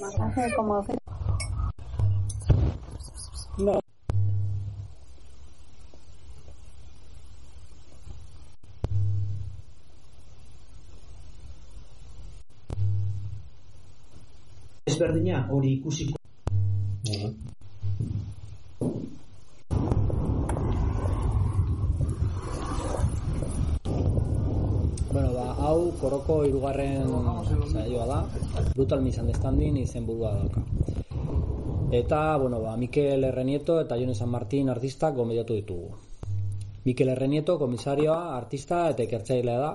Masaje como No. Ezberdina hori ikusiko. Bueno, ba, hau korroko hirugarren saioa da. Brutal Misunderstanding izenburua dauka. Eta, bueno, ba, Mikel Errenieto eta Jone San Martin artistak gomediatu ditugu. Mikel Errenieto komisarioa, artista eta ikertzailea da.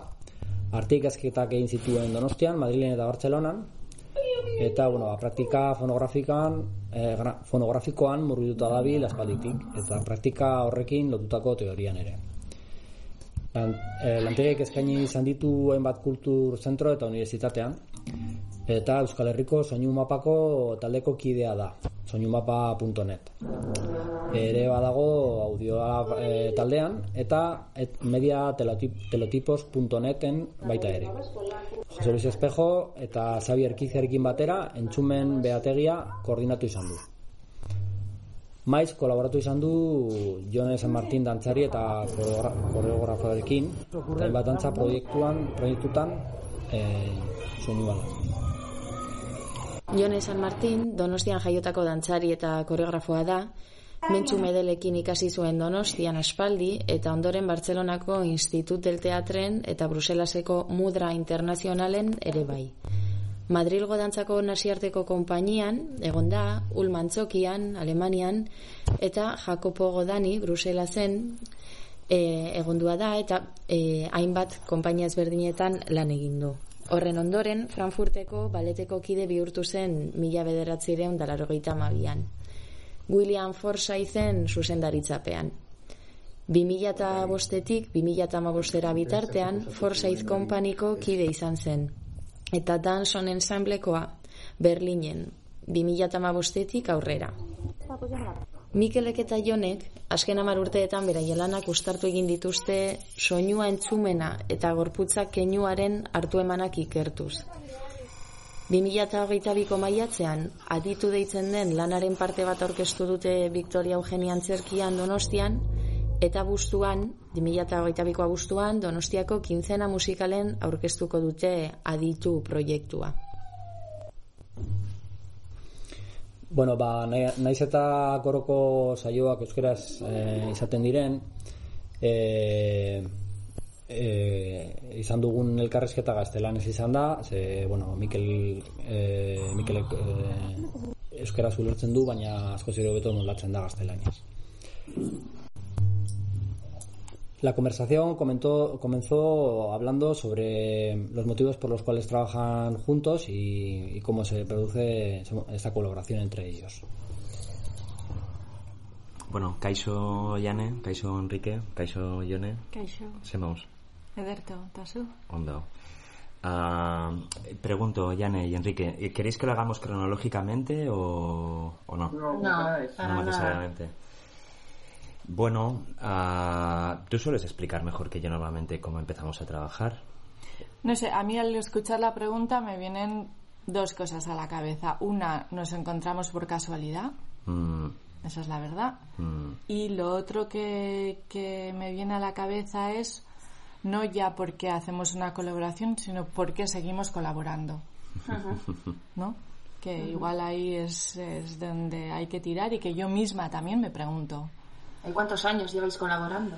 Artik ezketak egin zituen Donostian, Madrilen eta Bartzelonan. Eta, bueno, ba, praktika fonografikoan, eh, gra- fonografikoan murgituta dabil aspalditik. Eta praktika horrekin lotutako teorian ere. Lan, e, lantegiek eskaini izan ditu hainbat kultur zentro eta unibertsitatean. Eta Euskal Herriko soinu mapako taldeko kidea da, soinumapa.net. Ere badago audioa e, taldean eta et, media telotip, telotipos.neten baita ere. Jose Luis Espejo eta Xavier Kizerekin batera entzumen behategia koordinatu izan du. Maiz kolaboratu izan du Jone San Martin dantzari eta koreogra- koreografoarekin eta hainbat dantza proiektuan, proiektutan e, soinu. Jone San Martin, Donostian jaiotako dantzari eta koreografoa da, Mentxu Medelekin ikasi zuen Donostian aspaldi eta ondoren Bartzelonako Institut del Teatren eta Bruselaseko Mudra Internazionalen ere bai. Madrilgo dantzako nasiarteko konpainian, egon da, Ulmantzokian, Alemanian, eta Jacopo Godani, Bruselasen, e, egondua da, eta e, hainbat konpainia ezberdinetan lan egin du. Horren ondoren, Frankfurteko baleteko kide bihurtu zen mila bederatzireun dalarogeita mabian. William Forsythen zuzendaritzapean. 2005etik 2015era bitartean Forsyth Companyko kide izan zen. Eta Danson Ensemblekoa Berlinen 2015etik aurrera. Mikelek eta Jonek azken hamar urteetan beraien lanak ustartu egin dituzte soinua entzumena eta gorputzak keinuaren hartu emanak ikertuz. 2022ko maiatzean aditu deitzen den lanaren parte bat aurkeztu dute Victoria Eugenia Antzerkian Donostian eta bustuan 2022ko abuztuan Donostiako kintzena musikalen aurkeztuko dute aditu proiektua. Bueno, ba, naiz eta koroko saioak euskeraz e, izaten diren, e, e, izan dugun elkarrezketa gaztelanez izan da, ze, bueno, Mikel, e, Mikelek e, euskaraz ulertzen du, baina asko zero beto nolatzen da gaztelaniaz. La conversación comentó, comenzó hablando sobre los motivos por los cuales trabajan juntos y, y cómo se produce esta colaboración entre ellos. Bueno, kaixo Jane, kaixo Enrique, kaixo Jone, Kaixo. semaus, Ederto, tasu. ondo. Ah, pregunto, Jane y Enrique, ¿queréis que lo hagamos cronológicamente o, o no? No, para No necesariamente. Bueno, ah, tú sueles explicar mejor que yo normalmente cómo empezamos a trabajar. No sé, a mí al escuchar la pregunta me vienen dos cosas a la cabeza. Una, nos encontramos por casualidad, Mm, esa es la verdad. mm, Y lo otro que, que me viene a la cabeza es no ya porque hacemos una colaboración, sino porque seguimos colaborando. ¿No? Que igual ahí es, es donde hay que tirar y que yo misma también me pregunto. ¿Y cuántos años lleváis colaborando?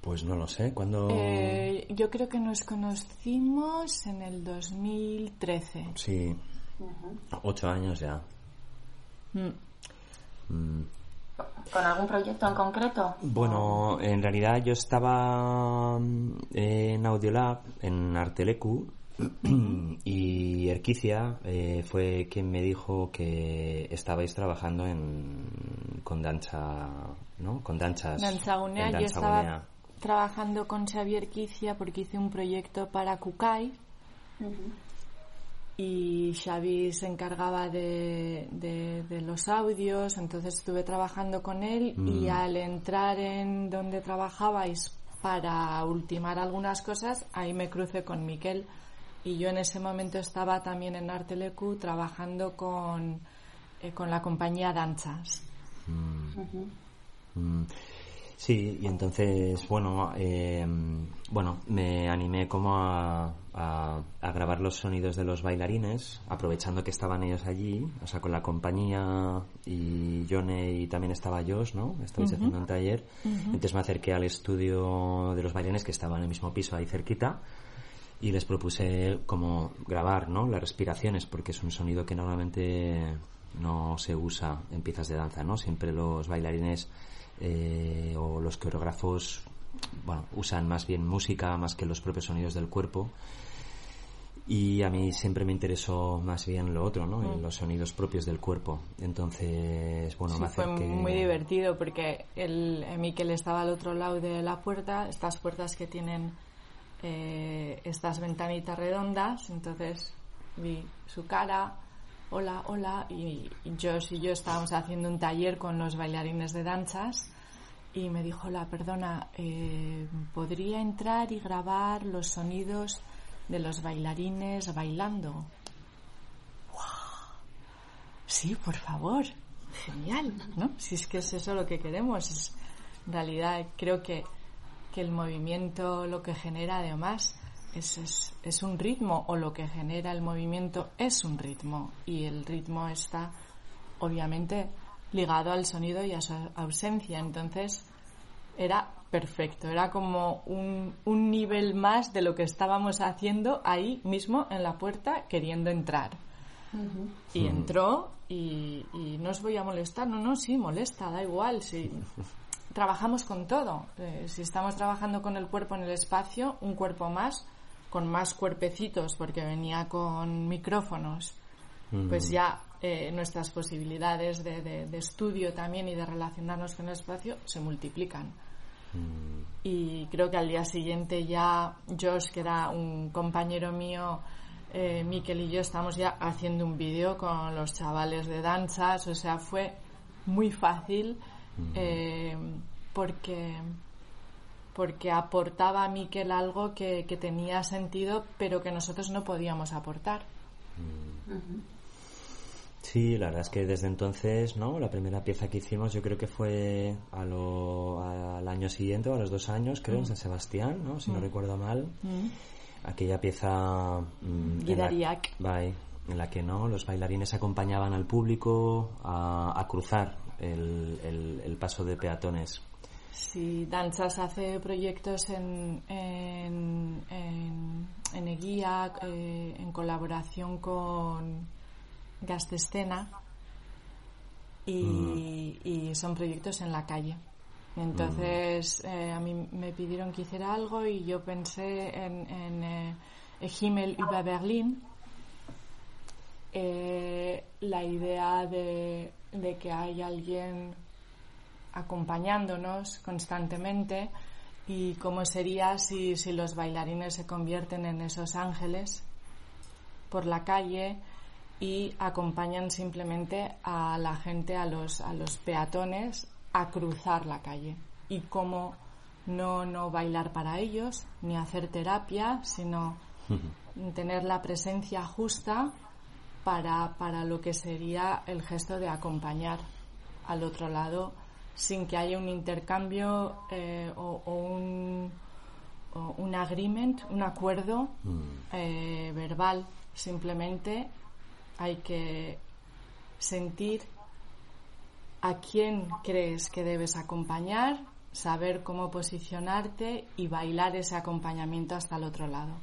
Pues no lo sé, ¿cuándo...? Eh, yo creo que nos conocimos en el 2013. Sí, ocho años ya. Mm. Mm. ¿Con algún proyecto en concreto? Bueno, en realidad yo estaba mm, en Audiolab, en Artelecu, y Erquicia eh, fue quien me dijo que estabais trabajando en, con danza, ¿no? Con danzas. Danzagunea, yo estaba trabajando con Xavier Erquicia porque hice un proyecto para Kukai y Xavi se encargaba de, de, los audios, entonces estuve trabajando con él y mm. al entrar en donde trabajabais para ultimar algunas cosas, ahí me crucé con Miquel y yo en ese momento estaba también en Artelecu trabajando con, eh, con la compañía Danzas. Mm. Sí, y entonces, bueno, eh, bueno, me animé como a, a, grabar los sonidos de los bailarines, aprovechando que estaban ellos allí, o sea, con la compañía y Jone y también estaba Josh, ¿no? Estabais haciendo un taller. Entonces me acerqué al estudio de los bailarines que estaban en el mismo piso ahí cerquita y les propuse como grabar, ¿no? Las respiraciones, porque es un sonido que normalmente no se usa en piezas de danza, ¿no? Siempre los bailarines eh, o los coreógrafos bueno, usan más bien música más que los propios sonidos del cuerpo y a mí siempre me interesó más bien lo otro, ¿no? Mm. Los sonidos propios del cuerpo. Entonces, bueno, me fue muy divertido porque el, Miquel estaba al otro lado de la puerta, estas puertas que tienen eh, estas ventanitas redondas, entonces vi su cara, hola, hola, y, Josh y yo estábamos haciendo un taller con los bailarines de danzas y me dijo, la perdona, eh, ¿podría entrar y grabar los sonidos de los bailarines bailando? ¡Wow! Sí, por favor. Genial, ¿no? Si es que es eso lo que queremos. Es, en realidad creo que, que el movimiento lo que genera además es, es, un ritmo o lo que genera el movimiento es un ritmo y el ritmo está obviamente ligado al sonido y a su ausencia. Entonces era perfecto, era como un, un nivel más de lo que estábamos haciendo ahí mismo en la puerta queriendo entrar. Y entró y, y, no os voy a molestar, no, no, sí, molesta, da igual, sí. Trabajamos con todo. Eh, si estamos trabajando con el cuerpo en el espacio, un cuerpo más con más cuerpecitos porque venía con micrófonos, pues ya eh, nuestras posibilidades de, estudio también y de relacionarnos con el espacio se multiplican. Y creo que al día siguiente ya Josh, que era un compañero mío, eh, Miquel y yo estamos ya haciendo un vídeo con los chavales de danzas, o sea, fue muy fácil eh, porque porque aportaba a Miquel algo que, tenía sentido, pero que nosotros no podíamos aportar. Sí, la verdad es que desde entonces, ¿no? La primera pieza que hicimos yo creo que fue a lo, al año siguiente o a los dos años, creo, en mm. San Sebastián, ¿no? Si no mm. recuerdo mal. Mm. Aquella pieza... en, la, en la que, ¿no? Los bailarines acompañaban al público a, cruzar el, el paso de peatones Sí, Danzas hace proyectos en, en, en, Eguía eh, en colaboración con Gastescena y, mm. y, son proyectos en la calle. Entonces mm. eh, a mí me pidieron que hiciera algo y yo pensé en, en eh, Himmel über Berlin. Eh, la idea de, de que hay alguien acompañándonos constantemente y cómo sería si, si los bailarines se convierten en esos ángeles por la calle y acompañan simplemente a la gente, a los, a los peatones, a cruzar la calle. Y cómo no, no bailar para ellos, ni hacer terapia, sino tener la presencia justa para, para lo que sería el gesto de acompañar al otro lado sin que haya un intercambio eh, o, un, un agreement, un acuerdo mm. eh, verbal. Simplemente hay que sentir a quién crees que debes acompañar, saber cómo posicionarte y bailar ese acompañamiento hasta el otro lado.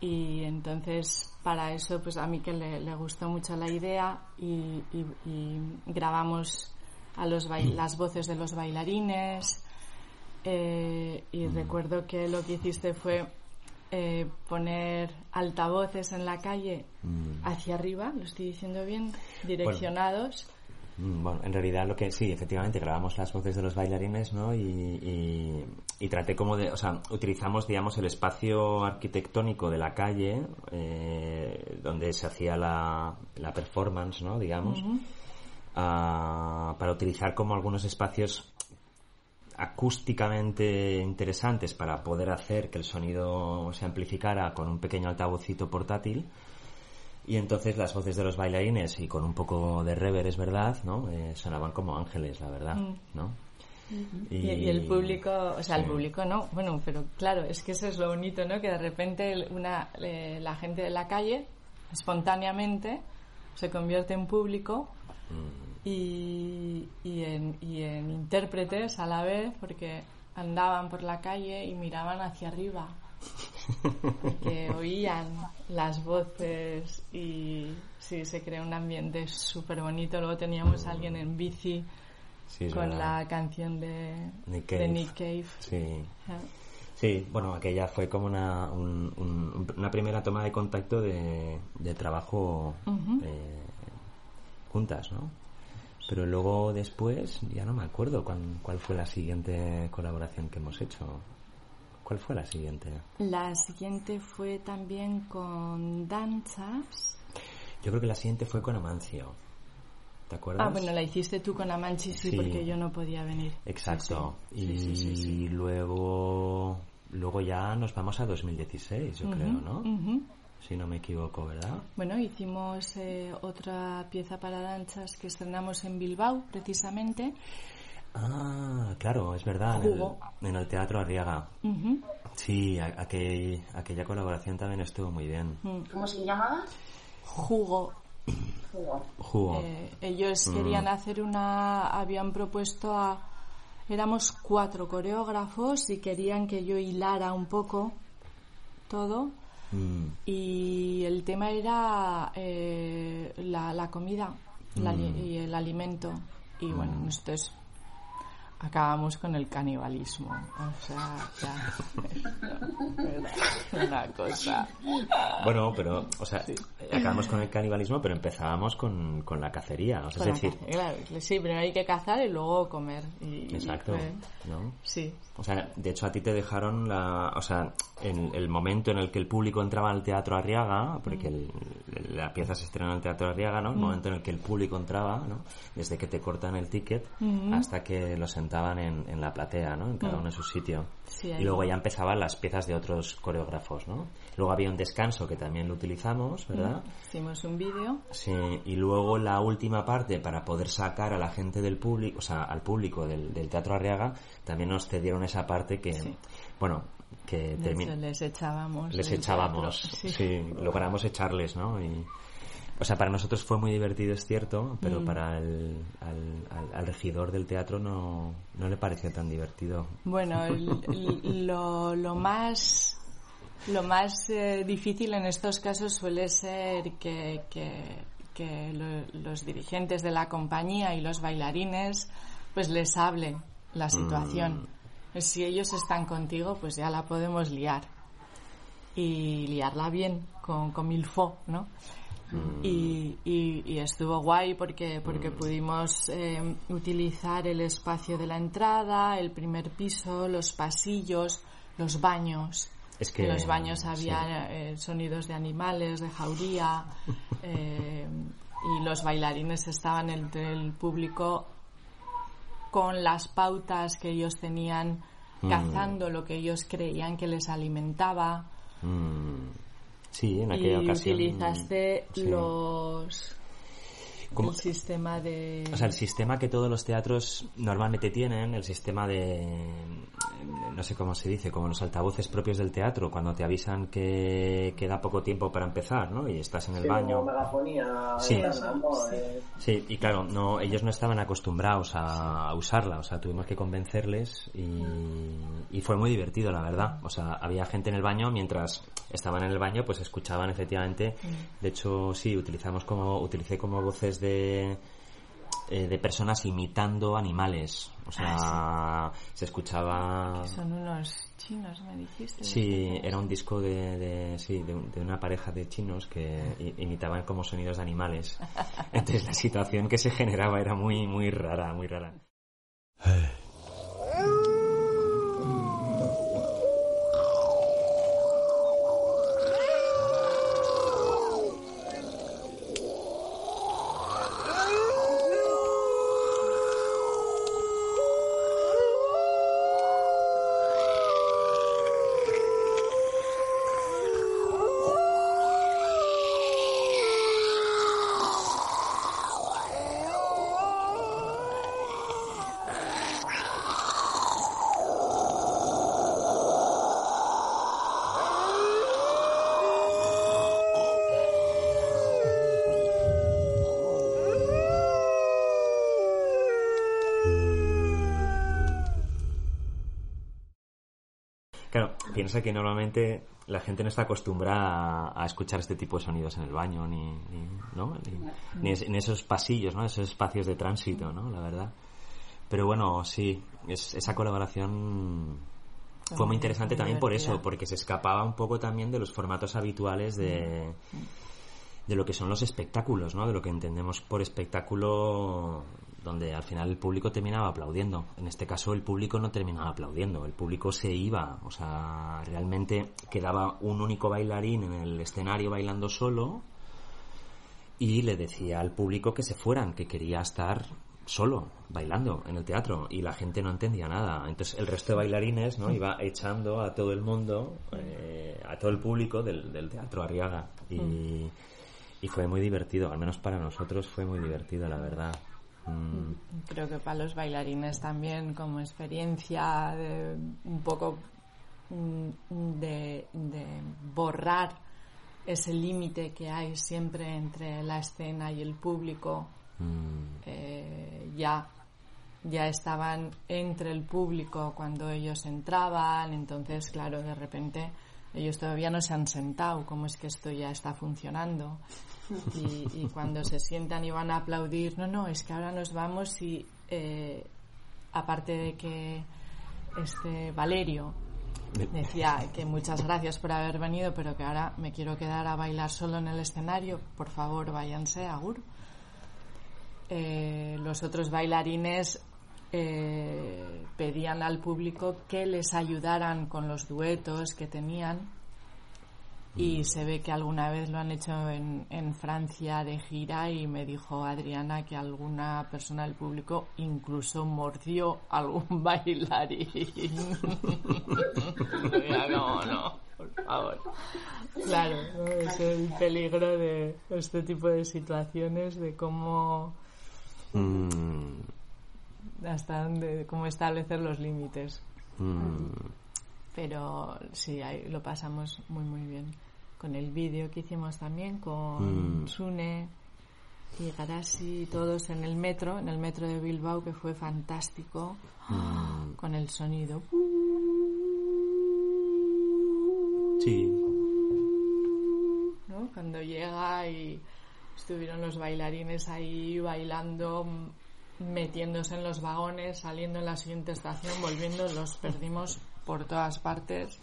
Y entonces, para eso, pues a mí que le, gustó mucho la idea y grabamos a los las voces de los bailarines. Eh, y mm. recuerdo que lo que hiciste fue eh, poner altavoces en la calle hacia arriba, lo estoy diciendo bien, direccionados. Bueno, en realidad lo que sí, efectivamente, grabamos las voces de los bailarines, ¿no? Y, y- y traté como de, o sea, utilizamos, digamos, el espacio arquitectónico de la calle, eh, donde se hacía la, la performance, ¿no? Digamos, ah, para utilizar como algunos espacios acústicamente interesantes para poder hacer que el sonido se amplificara con un pequeño altavocito portátil. Y entonces las voces de los bailarines y con un poco de rever, es verdad, ¿no? Eh, sonaban como ángeles, la verdad, ¿no? Y, y el público, o sea, el público no, bueno, pero claro, es que eso es lo bonito, ¿no? Que de repente una, eh, la gente de la calle, espontáneamente, se convierte en público y, y, en, y en intérpretes a la vez, porque andaban por la calle y miraban hacia arriba, porque oían las voces y sí, se crea un ambiente súper bonito. Luego teníamos a alguien en bici Sí, con verdad. la canción de Nick de Cave. Nick Cave. Sí. Ah, Sí, bueno, aquella fue como una, un- un- una primera toma de contacto de, de trabajo eh, juntas, ¿no? Pero luego después, ya no me acuerdo cuán- cuál fue la siguiente colaboración que hemos hecho. ¿Cuál fue la siguiente? La siguiente fue también con danzas. Yo creo que la siguiente fue con Amancio. ¿Te acuerdas? Ah, bueno, la hiciste tú con Amanchi, sí, Sí. porque yo no podía venir. Exacto. Sí, y sí, sí. luego luego ya nos vamos a 2016, yo creo, ¿no? Ujú. Si no me equivoco, ¿verdad? Bueno, hicimos eh, otra pieza para danzas que estrenamos en Bilbao, precisamente. Ah, claro, es verdad, en el, Jugo. en el Teatro Arriaga. Sí, a- aquel- aquella colaboración también estuvo muy bien. ¿Cómo se llamaba? Jugo. Jugo. Eh, ellos Mm. querían hacer una, habían propuesto a, éramos cuatro coreógrafos y querían que yo hilara un poco todo Mm, y el tema era eh, la, la comida la Mm. y el alimento y bueno nosotros acabamos con el canibalismo. O sea ya. Era una cosa. Bueno, pero, o sea, acabamos con el canibalismo, pero empezábamos con, con la cacería. O sea, Con es decir, claro, sí primero hay que cazar y luego comer y, y exacto, fue- ¿no? sí. O sea, de hecho a ti te dejaron la, o sea, en el momento en el que el público entraba al Teatro Arriaga, porque el- la pieza se estrena en el Teatro Arriaga, ¿no? El momento en el que el público entraba, ¿no? Desde que te cortan el ticket hasta que lo sentaban en, en la platea, ¿no? En cada uno en su sitio. Sí, y luego ya empezaban las piezas de otros coreógrafos, ¿no? Luego había un descanso que también lo utilizamos, ¿verdad? hicimos un vídeo Sí, y luego la última parte para poder sacar a la gente del público, o sea, al público del, del Teatro Arriaga, también nos cedieron esa parte que, Sí. bueno, que les echábamos les echábamos, sí. sí. logramos echarles, ¿no? Y, o sea, para nosotros fue muy divertido, es cierto, Mm. pero para el al, al- al regidor del teatro no, no le pareció tan divertido. Bueno, el- el- lo, lo más lo más eh, difícil en estos casos suele ser que, que- que lo- los dirigentes de la compañía y los bailarines pues les hable la situación. Si ellos están contigo, pues ya la podemos liar. Y liarla bien, con, con mil fo, ¿no? Y, y- y estuvo guay porque, porque pudimos eh, utilizar el espacio de la entrada, el primer piso, los pasillos, los baños. Es que- en los baños sí. había eh, sonidos de animales, de jauría, eh, y los bailarines estaban entre el público con las pautas que ellos tenían, Mm. cazando lo que ellos creían que les alimentaba Mm, Sí, en y aquella ocasión. utilizaste sí. los Como- el sistema de O sea, el sistema que todos los teatros normalmente tienen, el sistema de, no sé cómo se dice, como los altavoces propios del teatro, cuando te avisan que queda poco tiempo para empezar, ¿no? Y estás en el baño. megafonía Sí. Eh, Sí, y claro, no, ellos no estaban acostumbrados a, a usarla, o sea, tuvimos que convencerles y, y fue muy divertido, la verdad. O sea, había gente en el baño mientras estaban en el baño, pues escuchaban efectivamente. De hecho, sí, utilizamos como, utilicé como voces de eh, de personas imitando animales. O sea, se escuchaba... Son unos chinos, me dijiste. Sí, era un disco de, de, sí, de, un- de una pareja de chinos que imitaban como sonidos de animales. Entonces la situación que se generaba era muy, muy rara, muy rara. Claro, piensa que normalmente la gente no está acostumbrada a, a escuchar este tipo de sonidos en el baño, ni, ni, ¿no? ni, ni es- en esos pasillos, ¿no? esos espacios de tránsito, ¿no? la verdad. Pero bueno, sí, es- esa colaboración fue muy interesante también por eso, porque se escapaba un poco también de los formatos habituales de, de lo que son los espectáculos, ¿no? De lo que entendemos por espectáculo donde al final el público terminaba aplaudiendo. En este caso el público no terminaba aplaudiendo, el público se iba, o sea, realmente quedaba un único bailarín en el escenario bailando solo y le decía al público que se fueran, que quería estar solo bailando en el teatro y la gente no entendía nada. Entonces el resto de bailarines no iba echando a todo el mundo, eh, a todo el público del, del teatro Arriaga y, y fue muy divertido, al menos para nosotros fue muy divertido, la verdad. Mm, Creo que para los bailarines también como experiencia de un poco mm, de, de borrar ese límite que hay siempre entre la escena y el público. mm, Eh, ya ya estaban entre el público cuando ellos entraban, entonces claro, de repente ellos todavía no se han sentado, cómo es que esto ya está funcionando. Y, y cuando se sientan y van a aplaudir, no, no, es que ahora nos vamos y eh, aparte de que este Valerio decía que muchas gracias por haber venido, pero que ahora me quiero quedar a bailar solo en el escenario, por favor váyanse, Agur. Eh, los otros bailarines eh, pedían al público que les ayudaran con los duetos que tenían y se ve que alguna vez lo han hecho en, en Francia de gira y me dijo Adriana que alguna persona del público incluso mordió a algún bailarín. No, no, por favor. Claro, ¿no? es el peligro de este tipo de situaciones, de cómo mm, hasta dónde, cómo establecer los límites. mm. Pero sí, ahí lo pasamos muy, muy bien. Con el vídeo que hicimos también, con Mm. Sune y Garasi, todos en el metro, en el metro de Bilbao, que fue fantástico, Mm. con el sonido. Sí, ¿no? Cuando llega y estuvieron los bailarines ahí bailando, metiéndose en los vagones, saliendo en la siguiente estación, volviendo, los perdimos por todas partes.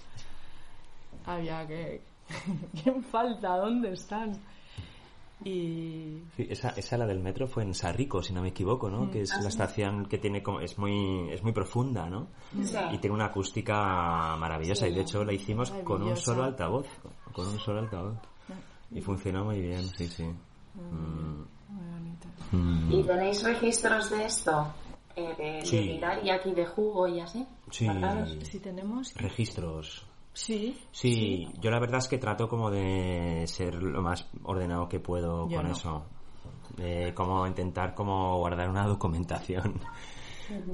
Había que... ¿Quién falta? ¿Dónde están? Y... Sí, esa, esa la del metro fue en Sarrico, si no me equivoco, ¿no? Que es la estación que tiene como, es muy, es muy profunda, ¿no? Y tiene una acústica maravillosa y de hecho la hicimos con un solo altavoz, con un solo altavoz. Y funcionó muy bien, sí, sí. Mm. Muy bonito. Mm. ¿Y tenéis registros de esto? Eh, de, Sí. de mirar y aquí de jugo y así. Sí. Si tenemos... Registros. Sí. Sí, yo la verdad es que trato como de ser lo más ordenado que puedo Yo con no. eso. Eh, como intentar como guardar una documentación.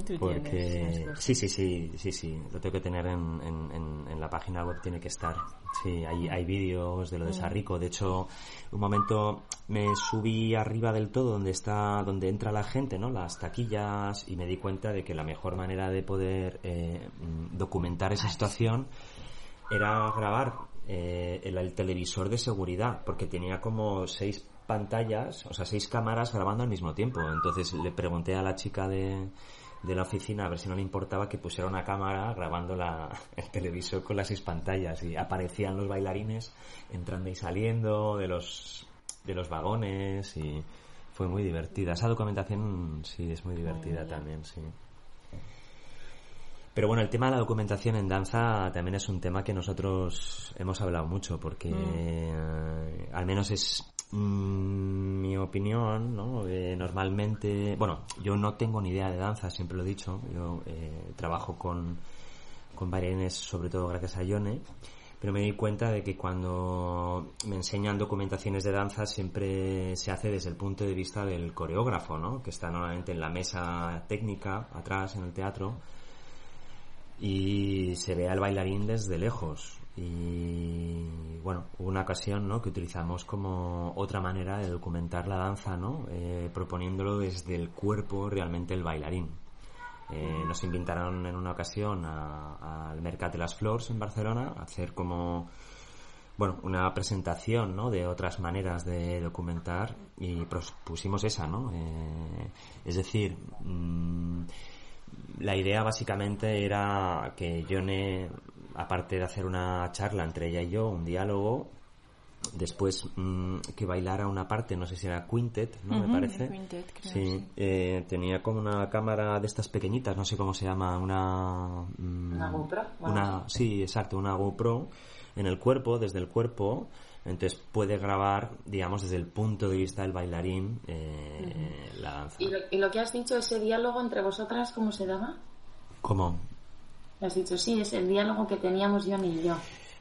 Tú Porque sí, sí, sí, sí, sí, lo tengo que tener en, en, en- la página web, tiene que estar. Sí, hay, hay vídeos de lo Mm. de Sarrico. De hecho, un momento me subí arriba del todo donde está, donde entra la gente, ¿no? Las taquillas y me di cuenta de que la mejor manera de poder eh, mm, documentar esa situación era grabar eh, el, el televisor de seguridad, porque tenía como seis pantallas, o sea, seis cámaras grabando al mismo tiempo. Entonces le pregunté a la chica de, de la oficina a ver si no le importaba que pusiera una cámara grabando la, el televisor con las seis pantallas y aparecían los bailarines entrando y saliendo de los de los vagones y fue muy divertida. Esa documentación sí es muy divertida también, sí. Pero bueno, el tema de la documentación en danza también es un tema que nosotros hemos hablado mucho porque eh, al menos es mm, mi opinión, ¿no? Eh, normalmente, bueno, yo no tengo ni idea de danza, siempre lo he dicho. Yo eh, trabajo con, con bailarines, sobre todo gracias a Yone pero me di cuenta de que cuando me enseñan documentaciones de danza siempre se hace desde el punto de vista del coreógrafo, ¿no? que está normalmente en la mesa técnica, atrás en el teatro, y se ve al bailarín desde lejos. Y bueno, hubo una ocasión ¿no? que utilizamos como otra manera de documentar la danza, ¿no? Eh, proponiéndolo desde el cuerpo realmente el bailarín. Eh, nos invitaron en una ocasión al Mercat de las Flores en Barcelona a hacer como bueno, una presentación ¿no? de otras maneras de documentar y pusimos esa, ¿no? Eh, es decir, mm, la idea básicamente era que Yone, aparte de hacer una charla entre ella y yo, un diálogo, después mm, que bailara una parte, no sé si era Quintet, ¿no? Me parece. Quintet, creo, sí, sí. eh, tenía como una cámara de estas pequeñitas, no sé cómo se llama, una... mm, ¿Una GoPro? Bueno, Una, sí, exacto, una GoPro en el cuerpo, desde el cuerpo, entonces puede grabar, digamos, desde el punto de vista del bailarín eh, la danza. ¿Y lo, y lo que has dicho, ese diálogo entre vosotras, ¿cómo se daba? ¿Cómo? Has dicho, sí, es el diálogo que teníamos yo y yo.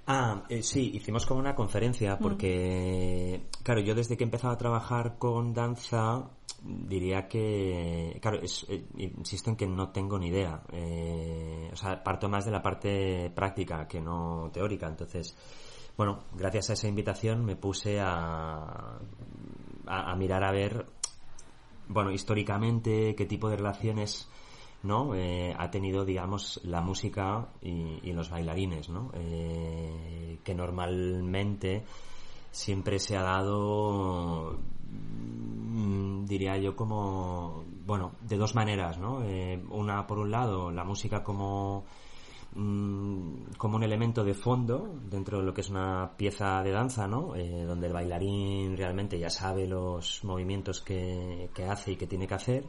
Ah, eh, sí, hicimos como una conferencia porque, claro, yo desde que he empezado a trabajar con danza, diría que, claro, es- eh, insisto en que no tengo ni idea. Eh, o sea, parto más de la parte práctica que no teórica. Entonces, bueno, gracias a esa invitación me puse a, a, mirar a ver, bueno, históricamente qué tipo de relaciones ¿no? Eh, ha tenido, digamos, la música y, y los bailarines, ¿no? Eh, que normalmente siempre se ha dado, mm, diría yo, como, bueno, de dos maneras, ¿no? Eh, una, por un lado, la música como mm, como un elemento de fondo dentro de lo que es una pieza de danza, ¿no? Eh, donde el bailarín realmente ya sabe los movimientos que, que hace y que tiene que hacer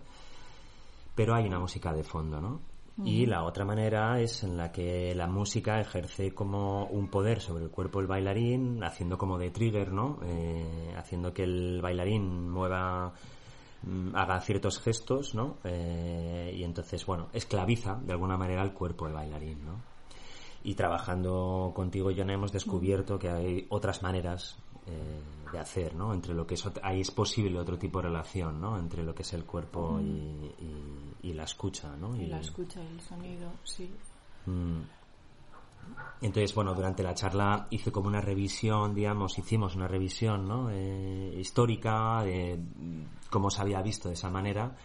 pero hay una música de fondo, ¿no? Y la otra manera es en la que la música ejerce como un poder sobre el cuerpo del bailarín, haciendo como de trigger, ¿no? Eh, haciendo que el bailarín mueva, mm, haga ciertos gestos, ¿no? Eh, y entonces, bueno, esclaviza de alguna manera el cuerpo del bailarín, ¿no? Y trabajando contigo, John, hemos descubierto que hay otras maneras eh, de hacer, ¿no? Entre lo que es, ahí es posible otro tipo de relación, ¿no? Entre lo que es el cuerpo y, y- y la escucha, ¿no? Y la escucha y el sonido, sí. Mm. Entonces, bueno, durante la charla hice como una revisión, digamos, hicimos una revisión, ¿no? Eh, histórica de cómo se había visto de esa manera.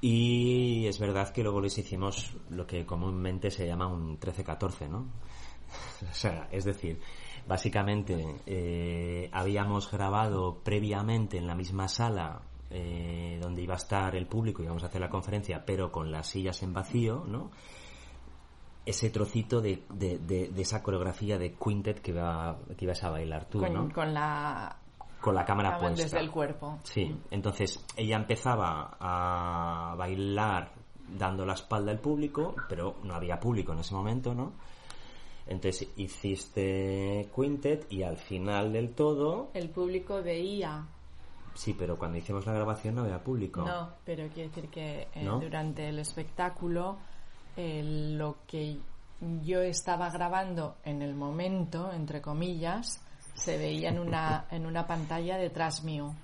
Y es verdad que luego les hicimos lo que comúnmente se llama un 13-14, ¿no? o sea, es decir, básicamente eh, habíamos grabado previamente en la misma sala eh, donde iba a estar el público y íbamos a hacer la conferencia, pero con las sillas en vacío, ¿no? Ese trocito de, de, de- de esa coreografía de quintet que, va, que ibas a bailar tú, Con, ¿no? con la Con la cámara puesta. desde el cuerpo. Sí, entonces ella empezaba a bailar dando la espalda al público, pero no había público en ese momento, ¿no? Entonces hiciste quintet y al final del todo, El público veía. sí, pero cuando hicimos la grabación no había público. No, pero quiere decir que eh, ¿No? durante el espectáculo eh, lo que yo estaba grabando en el momento, entre comillas, se veía en una, en una pantalla detrás mío.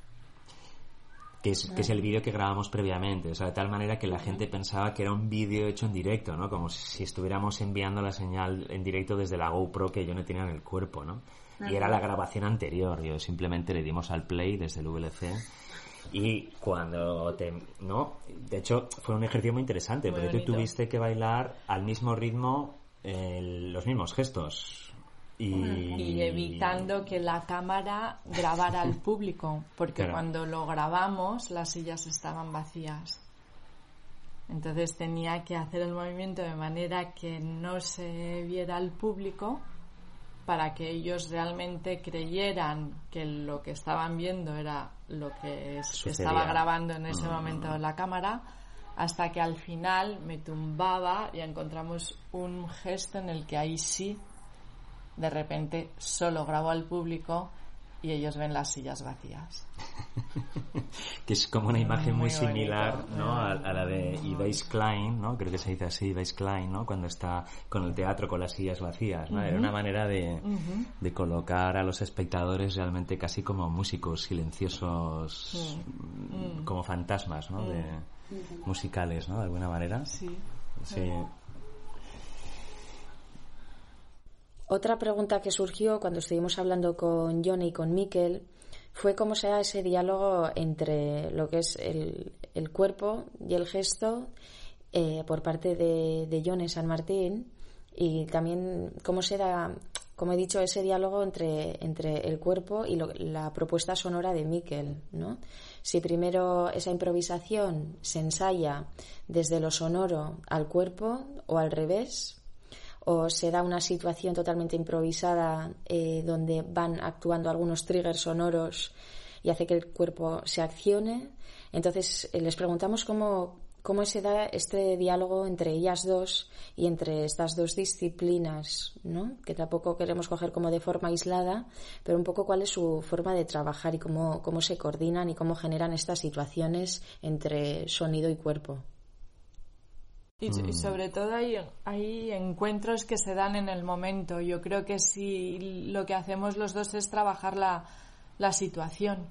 que es, que es el vídeo que grabamos previamente, o sea, de tal manera que la gente pensaba que era un vídeo hecho en directo, ¿no? Como si estuviéramos enviando la señal en directo desde la GoPro que yo no tenía en el cuerpo, ¿no? Y era la grabación anterior, yo simplemente le dimos al play desde el VLC y cuando te... ¿no? De hecho, fue un ejercicio muy interesante, Muy porque tú tuviste que bailar al mismo ritmo, eh, los mismos gestos. Y... evitando que la cámara grabara al público, porque cuando lo grabamos las sillas estaban vacías. Entonces tenía que hacer el movimiento de manera que no se viera al público para que ellos realmente creyeran que lo que estaban viendo era lo que estaba grabando en ese mm. momento la cámara hasta que al final me tumbaba y encontramos un gesto en el que ahí sí de repente solo grabo al público y ellos ven las sillas vacías. que es como una imagen muy, similar ¿no? a, la de Yves Klein, ¿no? creo que se dice así, Yves Klein, ¿no? cuando está con el teatro con las sillas vacías. ¿no? Era una manera de, de, colocar a los espectadores realmente casi como músicos silenciosos, mm, como fantasmas ¿no? de, musicales, ¿no? de alguna manera. Sí. sí. Otra pregunta que surgió cuando estuvimos hablando con Johnny y con Miquel fue cómo se da ese diálogo entre lo que es el, cuerpo y el gesto eh, por parte de, de John San Martín y también cómo se da, como he dicho, ese diálogo entre, entre el cuerpo y la propuesta sonora de Miquel, ¿no? Si primero esa improvisación se ensaya desde lo sonoro al cuerpo o al revés, o se da una situación totalmente improvisada eh, donde van actuando algunos triggers sonoros y hace que el cuerpo se accione. Entonces eh, les preguntamos cómo, cómo se da este diálogo entre ellas dos y entre estas dos disciplinas, ¿no? que tampoco queremos coger como de forma aislada, pero un poco cuál es su forma de trabajar y cómo, cómo se coordinan y cómo generan estas situaciones entre sonido y cuerpo. Y, mm. sobre todo hay, hay encuentros que se dan en el momento. Yo creo que si lo que hacemos los dos es trabajar la, la situación.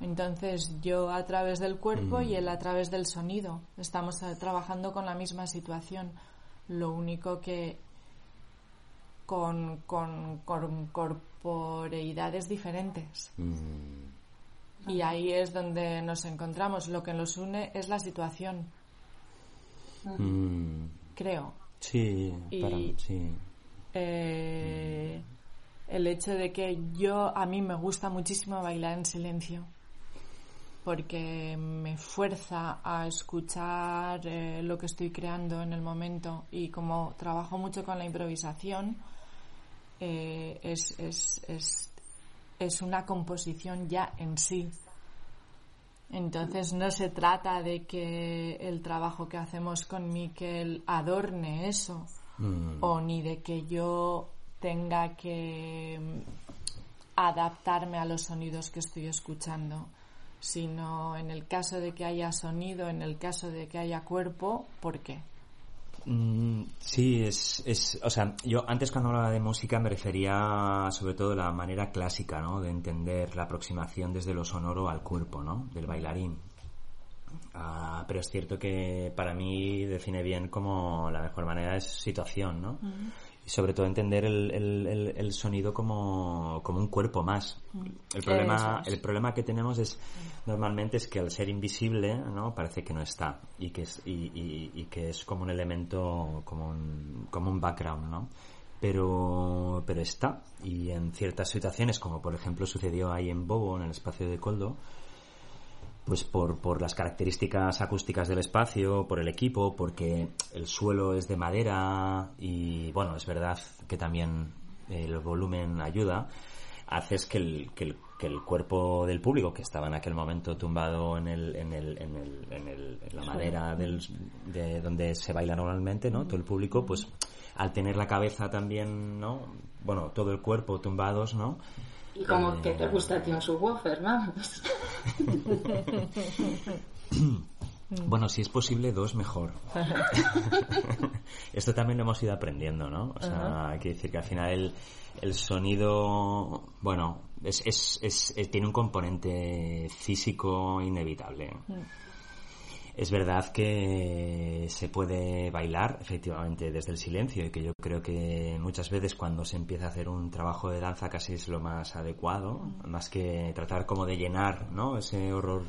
Entonces yo a través del cuerpo y él a mm. través del sonido. Estamos eh, trabajando con la misma situación. Lo único que con, con, corporeidades diferentes. Mm. Y ahí es donde nos encontramos. Lo que nos une es la situación. Mm. Creo. Sí, sí. Eh, el hecho de que yo, a mí me gusta muchísimo bailar en silencio porque me fuerza a escuchar eh, lo que estoy creando en el momento y como trabajo mucho con la improvisación, eh, es, es, es, es una composición ya en sí. Entonces no se trata de que el trabajo que hacemos con Miquel adorne eso mm. o ni de que yo tenga que adaptarme a los sonidos que estoy escuchando, sino en el caso de que haya sonido, en el caso de que haya cuerpo, ¿por qué? Mm, sí, es, es, o sea, yo antes cuando hablaba de música me refería sobre todo a la manera clásica, ¿no? De entender la aproximación desde lo sonoro al cuerpo, ¿no? Del bailarín. Ah, pero es cierto que para mí define bien como la mejor manera es situación, ¿no? Y sobre todo entender el, el, el, sonido como, como, un cuerpo más. Mm. El problema, el problema que tenemos es normalmente es que al ser invisible, ¿no? Parece que no está y que es, y, y, que es como un elemento, como un, como un background, ¿no? Pero, pero está. Y en ciertas situaciones, como por ejemplo sucedió ahí en Bobo, en el espacio de Coldo, pues por, por las características acústicas del espacio, por el equipo, porque el suelo es de madera y bueno, es verdad que también el volumen ayuda, haces que el, que el, que el cuerpo del público que estaba en aquel momento tumbado en, el, en, el, en, el, en, el, en la madera del, de donde se baila normalmente, ¿no? Todo el público, pues al tener la cabeza también, ¿no? Bueno, todo el cuerpo tumbados, ¿no? Y como que te gusta a ti un subwoofer, vamos. Bueno, si es posible, dos mejor. Esto también lo hemos ido aprendiendo, ¿no? O sea, hay que decir que al final el, el sonido, bueno, es, es, es, tiene un componente físico inevitable. Mm. Es verdad que se puede bailar efectivamente desde el silencio y que yo creo que muchas veces cuando se empieza a hacer un trabajo de danza casi es lo más adecuado, más que tratar como de llenar, ¿no? Ese horror,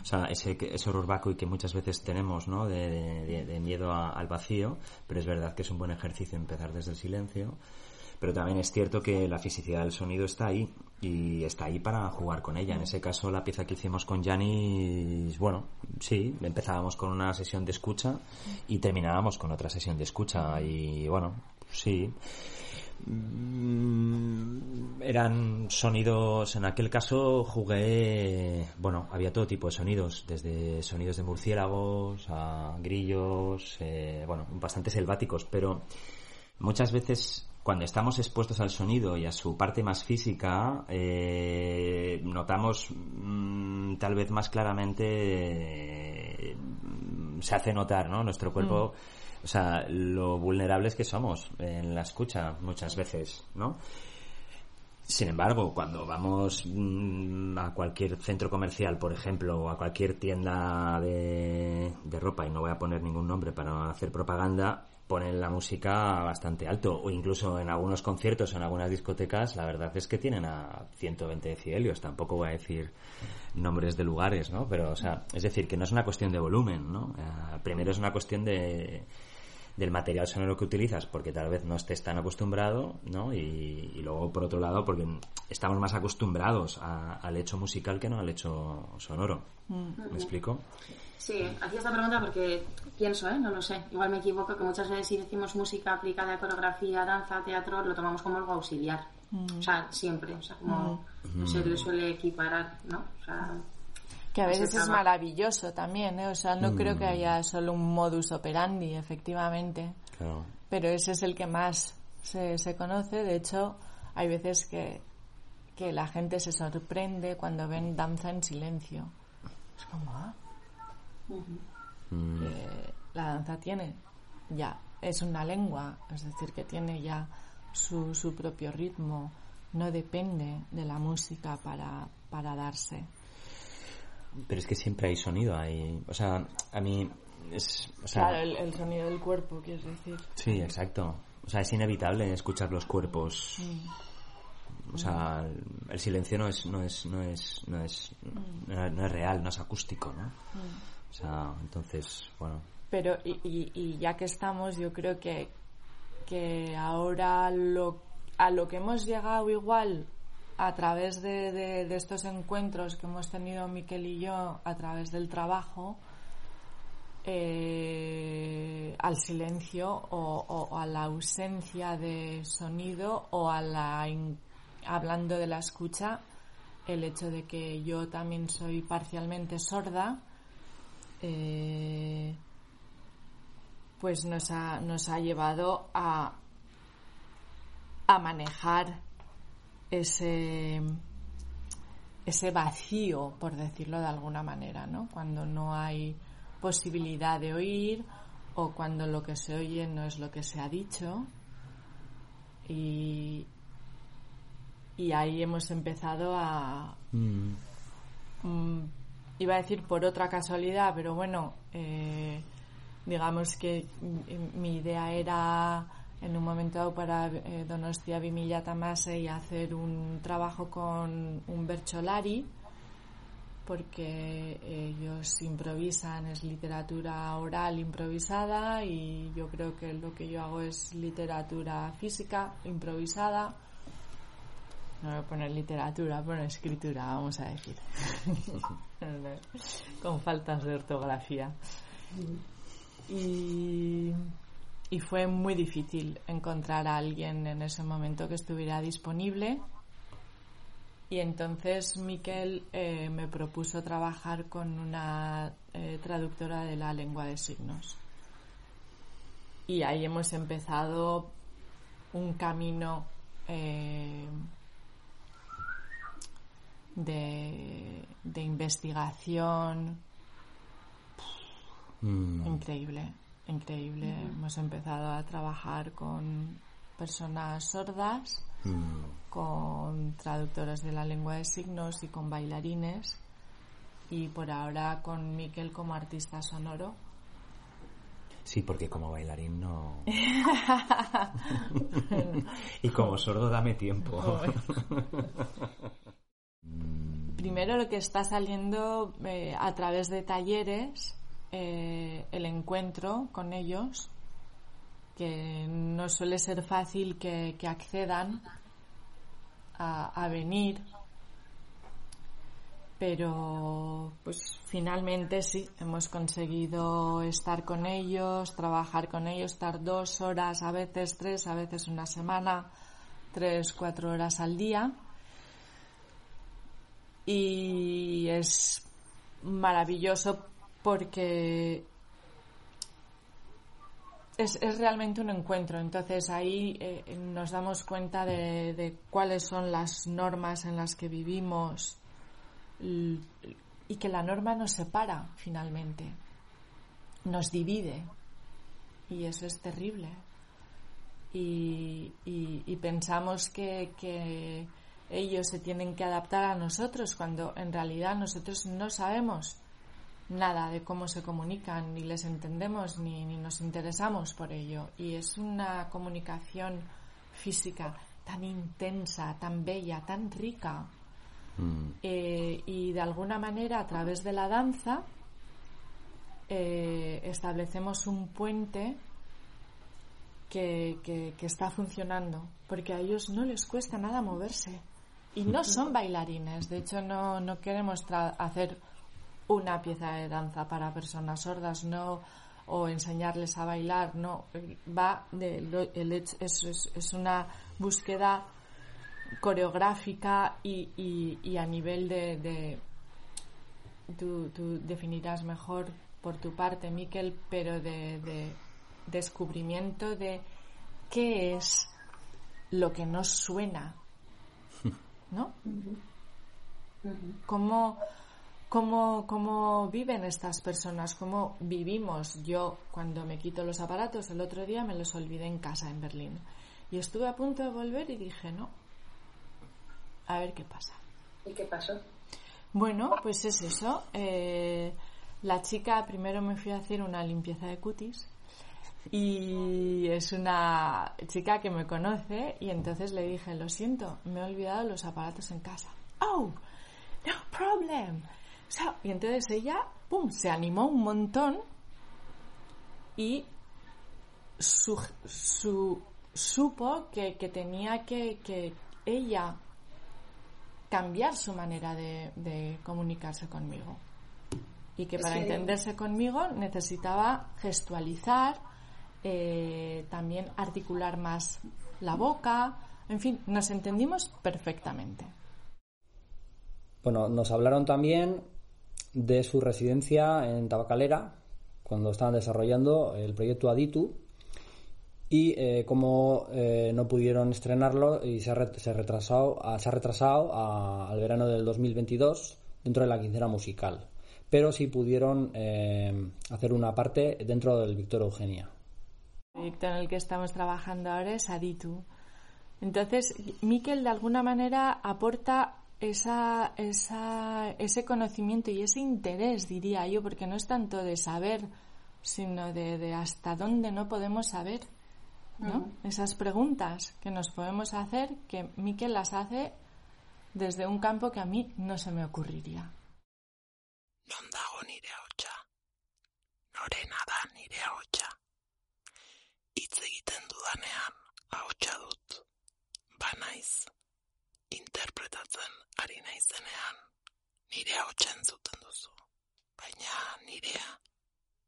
o sea, ese, horror vacuo y que muchas veces tenemos, ¿no? De, miedo al vacío, pero es verdad que es un buen ejercicio empezar desde el silencio. pero también es cierto que la fisicidad del sonido está ahí y está ahí para jugar con ella. En ese caso, la pieza que hicimos con Janis, bueno, sí, empezábamos con una sesión de escucha y terminábamos con otra sesión de escucha y bueno, sí. Mm, eran sonidos, en aquel caso jugué, bueno, había todo tipo de sonidos, desde sonidos de murciélagos a grillos, eh, bueno, bastante selváticos, pero muchas veces cuando estamos expuestos al sonido y a su parte más física, eh, notamos mm, tal vez más claramente, eh, se hace notar, ¿no? Nuestro cuerpo, mm. o sea, lo vulnerables que somos en la escucha muchas veces, ¿no? Sin embargo, cuando vamos mm, a cualquier centro comercial, por ejemplo, o a cualquier tienda de, de ropa, y no voy a poner ningún nombre para hacer propaganda, ponen la música bastante alto o incluso en algunos conciertos o en algunas discotecas la verdad es que tienen a 120 decibelios tampoco voy a decir nombres de lugares no pero o sea es decir que no es una cuestión de volumen no eh, primero es una cuestión de del material sonoro que utilizas porque tal vez no estés tan acostumbrado ¿no? y, luego por otro lado porque estamos más acostumbrados al hecho musical que no al hecho sonoro mm. ¿me explico? Sí, hacía esta pregunta porque pienso, ¿eh? no lo sé, igual me equivoco que muchas veces si decimos música aplicada a coreografía, danza, teatro, lo tomamos como algo auxiliar. Mm. O sea, siempre, o sea, como mm. se le suele equiparar, ¿no? O sea, que a veces es maravilloso también, ¿eh? O sea, no creo que mm. haya solo un modus operandi, efectivamente. Pero ese es el que más se, se conoce. De hecho, hay veces que, que la gente se sorprende cuando ven danza en silencio. Es como, ah, mm. la danza tiene ya, es una lengua, es decir, que tiene ya su, su propio ritmo, no depende de la música para, para darse. Pero es que siempre hay sonido, hay, o sea, a mí es, claro, el, sonido del cuerpo, quieres decir. Sí, exacto. O sea, es inevitable escuchar los cuerpos. Mm. O sea, el, silencio no es, no es, no es, no es, no es real, no es acústico, ¿no? Mm. O sea, entonces, bueno. Pero, y, y, y, ya que estamos, yo creo que, que ahora lo, a lo que hemos llegado igual a través de, estos encuentros que hemos tenido Miquel y yo a través del trabajo eh, al silencio o, a la ausencia de sonido o a la hablando de la escucha el hecho de que yo también soy parcialmente sorda eh, pues nos ha, nos ha llevado a, a manejar ese, ese vacío, por decirlo de alguna manera, ¿no? Cuando no hay posibilidad de oír o cuando lo que se oye no es lo que se ha dicho. Y, y ahí hemos empezado a... Mm. Iba a decir por otra casualidad, pero bueno, eh, digamos que mi idea era en un momento dado para eh, Donostia Vimilla Tamase y hacer un trabajo con un Bercholari porque ellos improvisan, es literatura oral improvisada y yo creo que lo que yo hago es literatura física improvisada. No voy a poner literatura, poner escritura, vamos a decir. con faltas de ortografía. Y y fue muy difícil encontrar a alguien en ese momento que estuviera disponible. Y entonces Miquel eh, me propuso trabajar con una eh, traductora de la lengua de signos. Y ahí hemos empezado un camino eh, de, de, investigación mm. increíble increíble. Hemos empezado a trabajar con personas sordas, mm. con traductores de la lengua de signos y con bailarines y por ahora con Miquel como artista sonoro. Sí, porque como bailarín no. y como sordo dame tiempo. Primero lo que está saliendo eh, a través de talleres eh, el encuentro con ellos que no suele ser fácil que, accedan a, venir, pero pues finalmente sí, hemos conseguido estar con ellos, trabajar con ellos, estar dos horas, a veces tres, a veces una semana, tres, cuatro horas al día. Y es maravilloso porque es, es, realmente un encuentro. Entonces ahí eh, nos damos cuenta de, cuáles son las normas en las que vivimos y que la norma nos separa finalmente, nos divide y eso es terrible. Y, y, pensamos que, que ellos se tienen que adaptar a nosotros cuando en realidad nosotros no sabemos nada de cómo se comunican, ni les entendemos, ni, nos interesamos por ello. Y es una comunicación física tan intensa, tan bella, tan rica. Mm. Eh, y de alguna manera, a través de la danza, eh, establecemos un puente que, que, está funcionando, porque a ellos no les cuesta nada moverse. Y no son bailarines, de hecho no, no queremos hacer una pieza de danza para personas sordas, no o enseñarles a bailar, no, va de el, es, es, una búsqueda coreográfica y, y, a nivel de, de tú, definirás mejor por tu parte, Miquel, pero de descubrimiento de qué es lo que nos suena, ¿no? ¿Cómo, cómo, cómo viven estas personas, cómo vivimos. Yo, cuando me quito los aparatos, el otro día me los olvidé en casa, en Berlín. Y estuve a punto de volver y dije, no, a ver qué pasa. ¿Y qué pasó? Bueno, pues es eso. Eh, la chica, primero me fui a hacer una limpieza de cutis y es una chica que me conoce y entonces le dije, lo siento, me he olvidado los aparatos en casa. Oh, no problem y entonces ella, pum, se animó un montón y su, supo que, tenía que, ella cambiar su manera de, comunicarse conmigo. Y que para entenderse conmigo necesitaba gestualizar, eh, también articular más la boca, en fin, nos entendimos perfectamente. Bueno, nos hablaron también de su residencia en Tabacalera cuando estaban desarrollando el proyecto Aditu y eh, como eh, no pudieron estrenarlo y se ha, retrasado, se ha retrasado al verano del 2022 dentro de la quincena musical pero sí pudieron eh, hacer una parte dentro del Víctor Eugenia. El proyecto en el que estamos trabajando ahora es Aditu. Entonces, Miquel de alguna manera aporta esa, esa, ese conocimiento y ese interés, diría yo, porque no es tanto de saber, sino de, de hasta dónde no podemos saber, ¿no? Esas preguntas que nos podemos hacer, que Miquel las hace desde un campo que a mí no se me ocurriría. Interpretatzen ari naizenean, nire hautsen zuten duzu. Baina nirea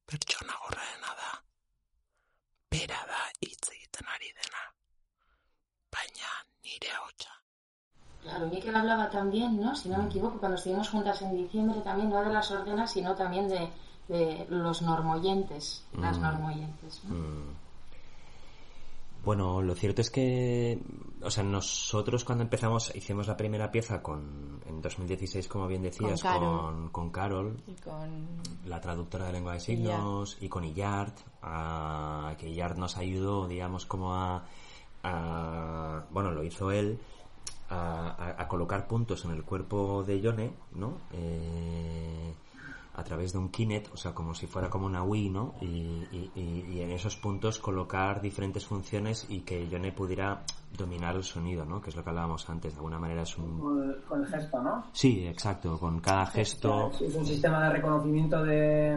pertsona gorraena da. Bera da hitz egiten ari dena. Baina nire hautsa. Claro, Miquel hablaba también, ¿no? Si no me equivoco, cuando estuvimos juntas en diciembre, también no de las órdenes, sino también de, de los normoyentes, las mm. normoyentes. ¿no? Mm. Bueno, lo cierto es que, o sea, nosotros cuando empezamos hicimos la primera pieza con, en 2016, como bien decías, con, con Carol, y con la traductora de lengua de signos, y con Illard, a, que Illard nos ayudó, digamos, como a, a bueno, lo hizo él, a, a, colocar puntos en el cuerpo de Yone, ¿no? Eh, a través de un Kinect, o sea, como si fuera como una Wii, ¿no? Y, en esos puntos colocar diferentes funciones y que Yone pudiera dominar el sonido, ¿no? Que es lo que hablábamos antes, de alguna manera es un... Con el gesto, ¿no? Sí, exacto, con cada gesto... Es un sistema de reconocimiento de,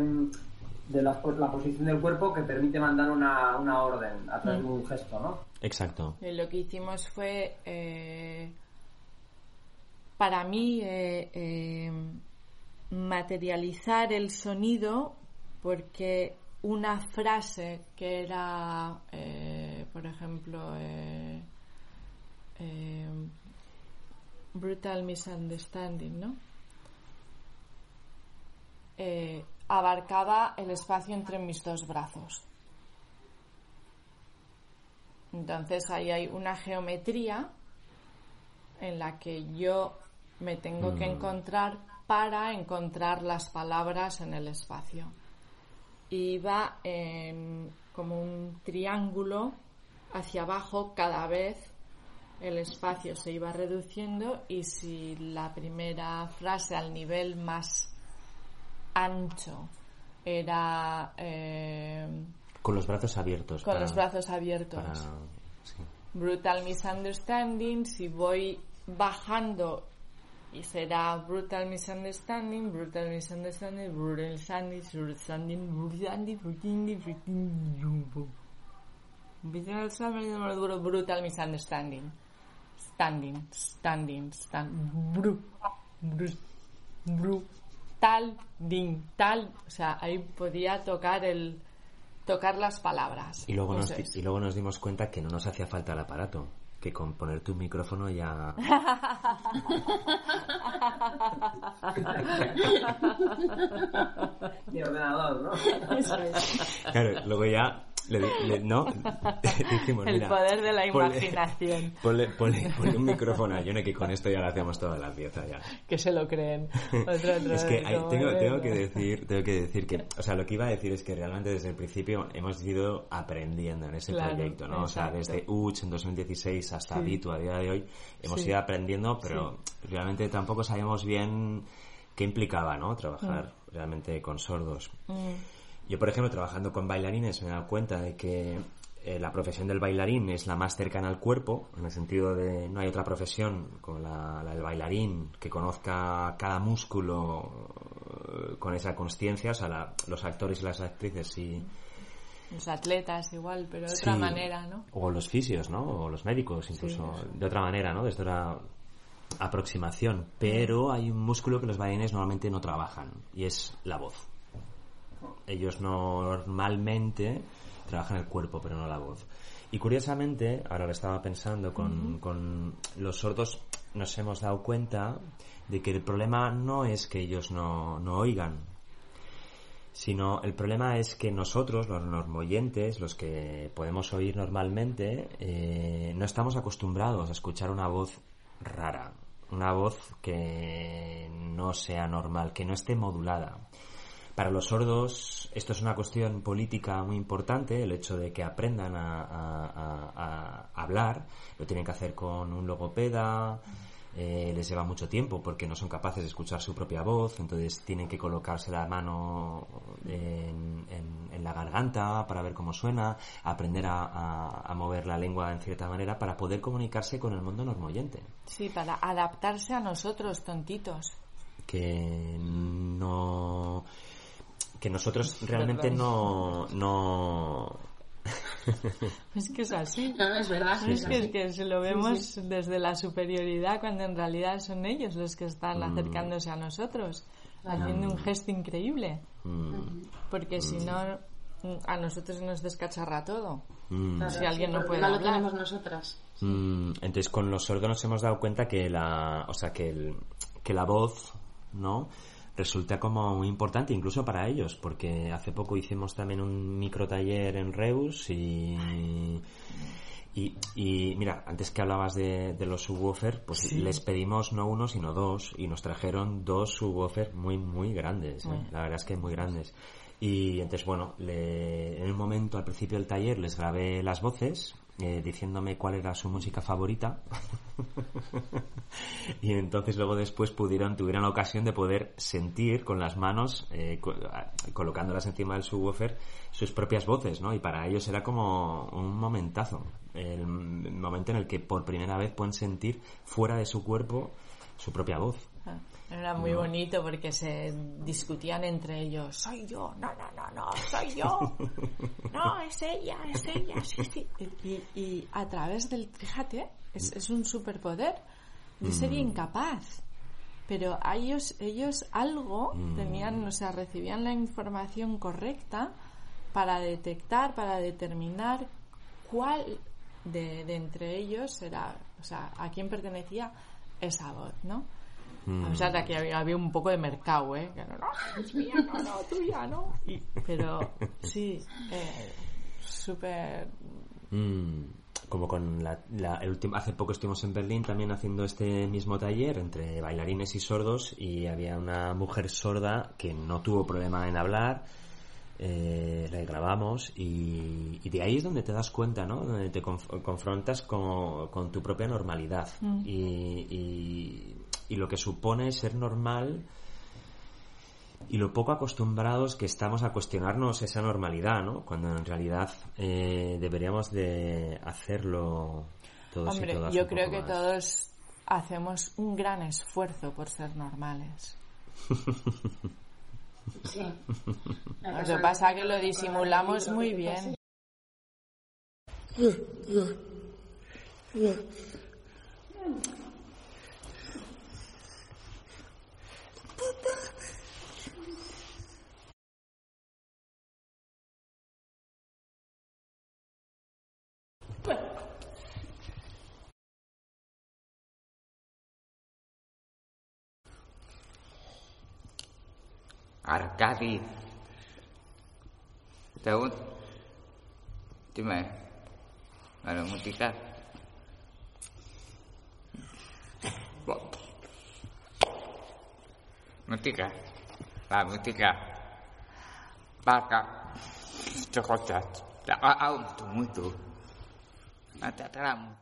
de la, la posición del cuerpo que permite mandar una, una orden a través Mm. de un gesto, ¿no? Exacto. Y lo que hicimos fue, eh, para mí, eh, eh, materializar el sonido porque una frase que era, eh, por ejemplo, eh, eh, brutal misunderstanding, ¿no? Abarcaba el espacio entre mis dos brazos. Entonces ahí hay una geometría en la que yo me tengo que Mm. encontrar para encontrar las palabras en el espacio. Y va en como un triángulo hacia abajo cada vez el espacio se iba reduciendo y si la primera frase al nivel más ancho era eh, Con los brazos abiertos. con para- los brazos abiertos. para- sí. Brutal misunderstanding, si voy bajando y será brutal misunderstanding, brutal misunderstanding, brutal misunderstanding, brutal misunderstanding, brutal brutal misunderstanding, standing, standing, stand, bru, bru, brutal, ding, tal, o sea, ahí podía tocar el tocar las palabras. Luego, nos, y luego nos dimos cuenta que no nos hacía falta el aparato. Que con poner tu micrófono ya. Mi ordenador, ¿no? Claro, luego ya. Le, le- no. Dijimos, El mira, poder de la ponle- imaginación. Ponle, ponle- ponle un micrófono a Yone que con esto ya le hacemos toda la pieza ya. que se lo creen. Otro, otro, es que hay- tengo, tengo que decir tengo que decir que o sea lo que iba a decir es que realmente desde el principio hemos ido aprendiendo en ese Claro, proyecto no o sea exacto. desde UCH en 2016 hasta Sí. Bitu a día de hoy hemos Sí. ido aprendiendo pero realmente tampoco sabíamos bien qué implicaba no trabajar realmente con sordos Mm. Yo, por ejemplo, trabajando con bailarines me he dado cuenta de que eh, la profesión del bailarín es la más cercana al cuerpo, en el sentido de no hay otra profesión como la, la del bailarín que conozca cada músculo eh, con esa consciencia, o sea, la- los actores y las actrices sí. Los atletas igual, pero de sí, otra manera, ¿no? O los fisios, ¿no? O los médicos, incluso de otra manera, ¿no? Desde otra aproximación. Pero hay un músculo que los bailarines normalmente no trabajan y es la voz. Ellos normalmente trabajan el cuerpo, pero no la voz. Y curiosamente, ahora lo estaba pensando, con, con los sordos nos hemos dado cuenta de que el problema no es que ellos no, no oigan, sino el problema es que nosotros, los normoyentes, los que podemos oír normalmente, eh, no estamos acostumbrados a escuchar una voz rara, una voz que no sea normal, que no esté modulada. Para los sordos esto es una cuestión política muy importante, el hecho de que aprendan a, a- a- a hablar, lo tienen que hacer con un logopeda, eh, les lleva mucho tiempo porque no son capaces de escuchar su propia voz, entonces tienen que colocarse la mano en, en- en la garganta para ver cómo suena, aprender a, a- a mover la lengua en cierta manera para poder comunicarse con el mundo normoyente Sí, para adaptarse a nosotros, tontitos. que no que nosotros realmente no no Es que es así. No, no, es verdad. Sí, Es sí. que, es que si lo vemos desde la superioridad cuando en realidad son ellos los que están Mm. acercándose a nosotros, haciendo un gesto increíble. mm, Porque si no, mm, a nosotros nos descacharra todo. mm. Claro, Si alguien sí, no puede lo hablar. tenemos nosotras. Mm, entonces con los sordos nos hemos dado cuenta que la o sea que el- que la voz no resulta como muy importante incluso para ellos porque hace poco hicimos también un micro taller en Reus y y, y mira, antes que hablabas de, de los subwoofer, pues les pedimos no uno sino dos y nos trajeron dos subwoofer muy muy grandes, ¿eh? la verdad es que muy grandes. Y entonces bueno, le- en un momento al principio del taller les grabé las voces eh, diciéndome cuál era su música favorita y entonces luego después pudieron tuvieron la ocasión de poder sentir con las manos eh, colocándolas encima del subwoofer sus propias voces no y para ellos era como un momentazo el momento en el que por primera vez pueden sentir fuera de su cuerpo su propia voz. Era muy bonito porque se discutían entre ellos. Soy yo, no, no, no, no, soy yo. No, es ella, es ella, sí, sí. Y, y a través del, fíjate, es, es un superpoder. Yo sería incapaz. Pero a ellos, ellos algo tenían, o sea, recibían la información correcta para detectar, para determinar cuál de, de entre ellos era, o sea, a quién pertenecía esa voz, ¿no? A pesar de que había, había un poco de mercado, ¿eh? Que no, no, es mía, no, no, tuya, no. Y- pero sí, eh, súper... Mm, como con la, la- el último, hace poco estuvimos en Berlín también haciendo este mismo taller entre bailarines y sordos y había una mujer sorda que no tuvo problema en hablar eh, la grabamos y, y de ahí es donde te das cuenta, ¿no? Donde te conf- confrontas con, con tu propia normalidad y, y- y lo que supone ser normal y lo poco acostumbrados que estamos a cuestionarnos esa normalidad, ¿no? Cuando en realidad eh, deberíamos de hacerlo todos y Hombre, todas yo un creo poco que más. todos hacemos un gran esfuerzo por ser normales. Sí. Lo que pasa es que lo disimulamos muy bien. papá. Arkadi. Daud. Dimana? Ada mutika. Mutika. La mutu.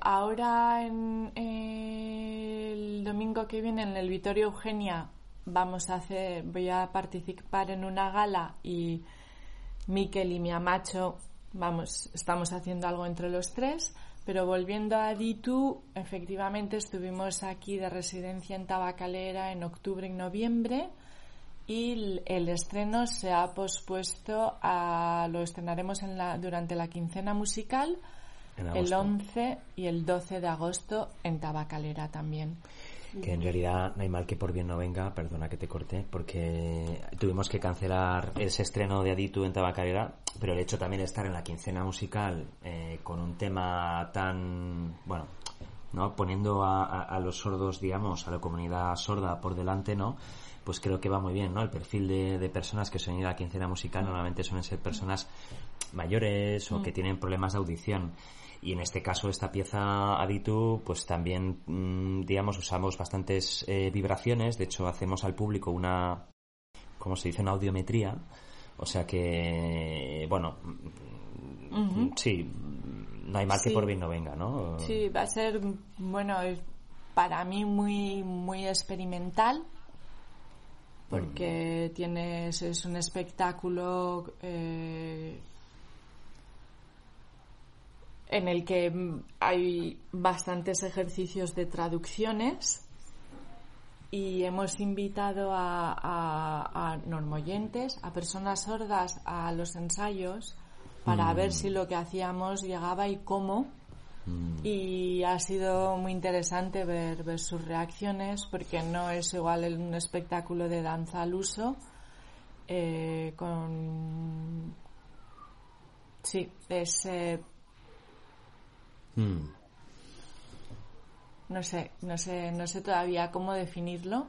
Ahora, en el domingo que viene, en el Vitorio Eugenia, vamos a hacer, voy a participar en una gala y Miquel y mi amacho, vamos, estamos haciendo algo entre los tres. Pero volviendo a Ditu, efectivamente estuvimos aquí de residencia en Tabacalera en octubre y noviembre y el- estreno se ha pospuesto a lo estrenaremos en la, durante la quincena musical el agosto. 11 y el 12 de agosto en Tabacalera también. Que en realidad no hay mal que por bien no venga, perdona que te corté, porque tuvimos que cancelar ese estreno de Aditu en Tabacalera, pero el hecho también de estar en la quincena musical eh, con un tema tan, bueno, ¿no? poniendo a, a- a los sordos, digamos, a la comunidad sorda por delante, ¿no? Pues creo que va muy bien, ¿no? El perfil de, de personas que suelen ir a la quincena musical normalmente suelen ser personas mayores o que tienen problemas de audición. Y en este caso, esta pieza Aditu, pues también, mm, digamos, usamos bastantes eh, vibraciones. De hecho, hacemos al público una, ¿cómo se dice? Una audiometría. O sea que, bueno, mm, sí, no hay mal que por bien no venga, ¿no? Sí, va a ser, bueno, para mí muy, muy experimental porque tienes, es un espectáculo eh, en el que mm, hay bastantes ejercicios de traducciones y hemos invitado a, a, a normoyentes, a personas sordas a los ensayos para ver si lo que hacíamos llegaba y cómo. Y ha sido muy interesante ver, ver sus reacciones porque no es igual un espectáculo de danza al uso eh, con... Sí, es... eh, Mm. no sé, no sé, no sé todavía cómo definirlo,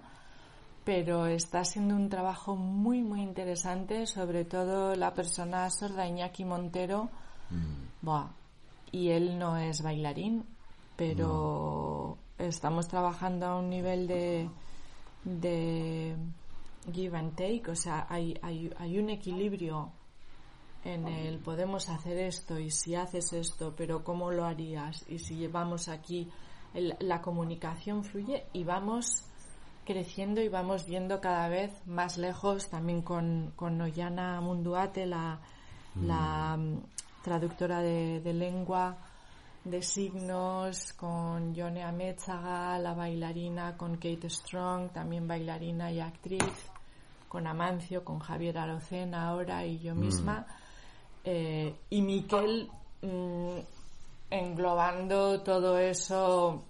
pero está siendo un trabajo muy, muy interesante, sobre todo la persona sorda Iñaki Montero, buah, y él no es bailarín, pero estamos trabajando a un nivel de, de give and take, o sea, hay, hay, hay un equilibrio en el podemos hacer esto y si haces esto, pero ¿cómo lo harías? Y si llevamos aquí, el- la comunicación fluye y vamos creciendo y vamos yendo cada vez más lejos también con, con Ollana Munduate, la, la mm, traductora de, de lengua, de signos con Yone Amézaga, la bailarina, con Kate Strong, también bailarina y actriz, con Amancio, con Javier Arocena ahora y yo misma. Eh, y Miquel mm, englobando todo eso,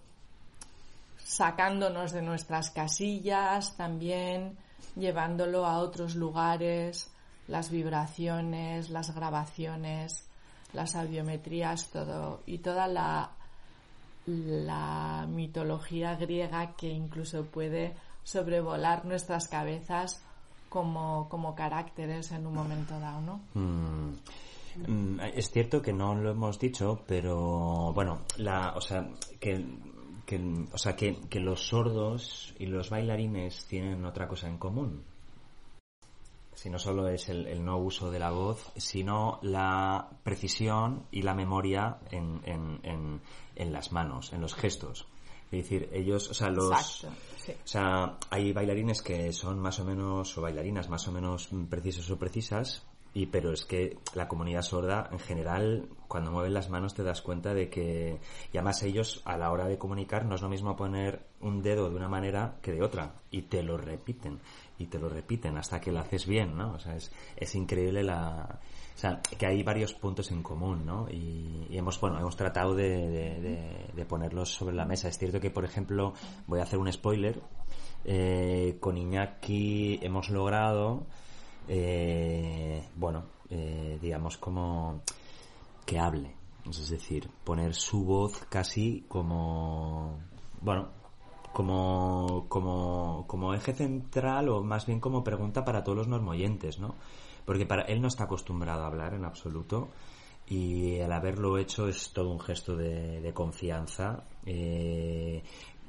sacándonos de nuestras casillas también, llevándolo a otros lugares, las vibraciones, las grabaciones, las audiometrías, todo, y toda la, la mitología griega que incluso puede sobrevolar nuestras cabezas como, como caracteres en un momento dado, ¿no? Mm. Mm, Es cierto que no lo hemos dicho, pero bueno, la, o sea, que, que, o sea, que, que los sordos y los bailarines tienen otra cosa en común. Si no solo es el, el no uso de la voz, sino la precisión y la memoria en, en, en, en las manos, en los gestos. Es decir, ellos, o sea, los, Exacto, o sea, hay bailarines que son más o menos, o bailarinas más o menos precisos o precisas, y pero es que la comunidad sorda, en general, cuando mueven las manos te das cuenta de que, y además ellos, a la hora de comunicar, no es lo mismo poner un dedo de una manera que de otra, y te lo repiten, y te lo repiten hasta que lo haces bien, ¿no? O sea, es, es increíble la, o sea, que hay varios puntos en común, ¿no? Y, y hemos, bueno, hemos tratado de, de- de- ponerlos sobre la mesa. Es cierto que, por ejemplo, voy a hacer un spoiler. eh, con Iñaki hemos logrado, eh, bueno, eh, digamos como que hable. Es decir, poner su voz casi como, bueno, como, como, como eje central o más bien como pregunta para todos los normoyentes, ¿no? Porque para él no está acostumbrado a hablar en absoluto y al haberlo hecho es todo un gesto de, confianza. eh,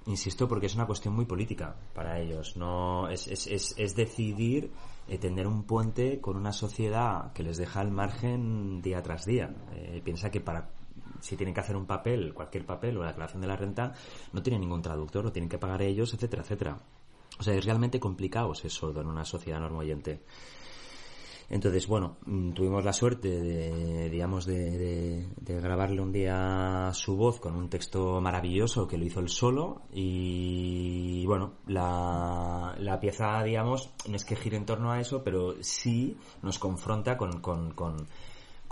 insisto, porque es una cuestión muy política para ellos. No es, decidir eh, tender un puente con una sociedad que les deja al margen día tras día. Eh, piensa que para si tienen que hacer un papel, cualquier papel o la declaración de la renta, no tienen ningún traductor, lo tienen que pagar ellos, etcétera, etcétera. O sea, es realmente complicado ser sordo en una sociedad normoyente. Entonces, bueno, mm, tuvimos la suerte de, digamos, de, grabarle un día su voz con un texto maravilloso que lo hizo él solo y, bueno, la, la pieza, digamos, no es que gire en torno a eso, pero sí nos confronta con, con, con,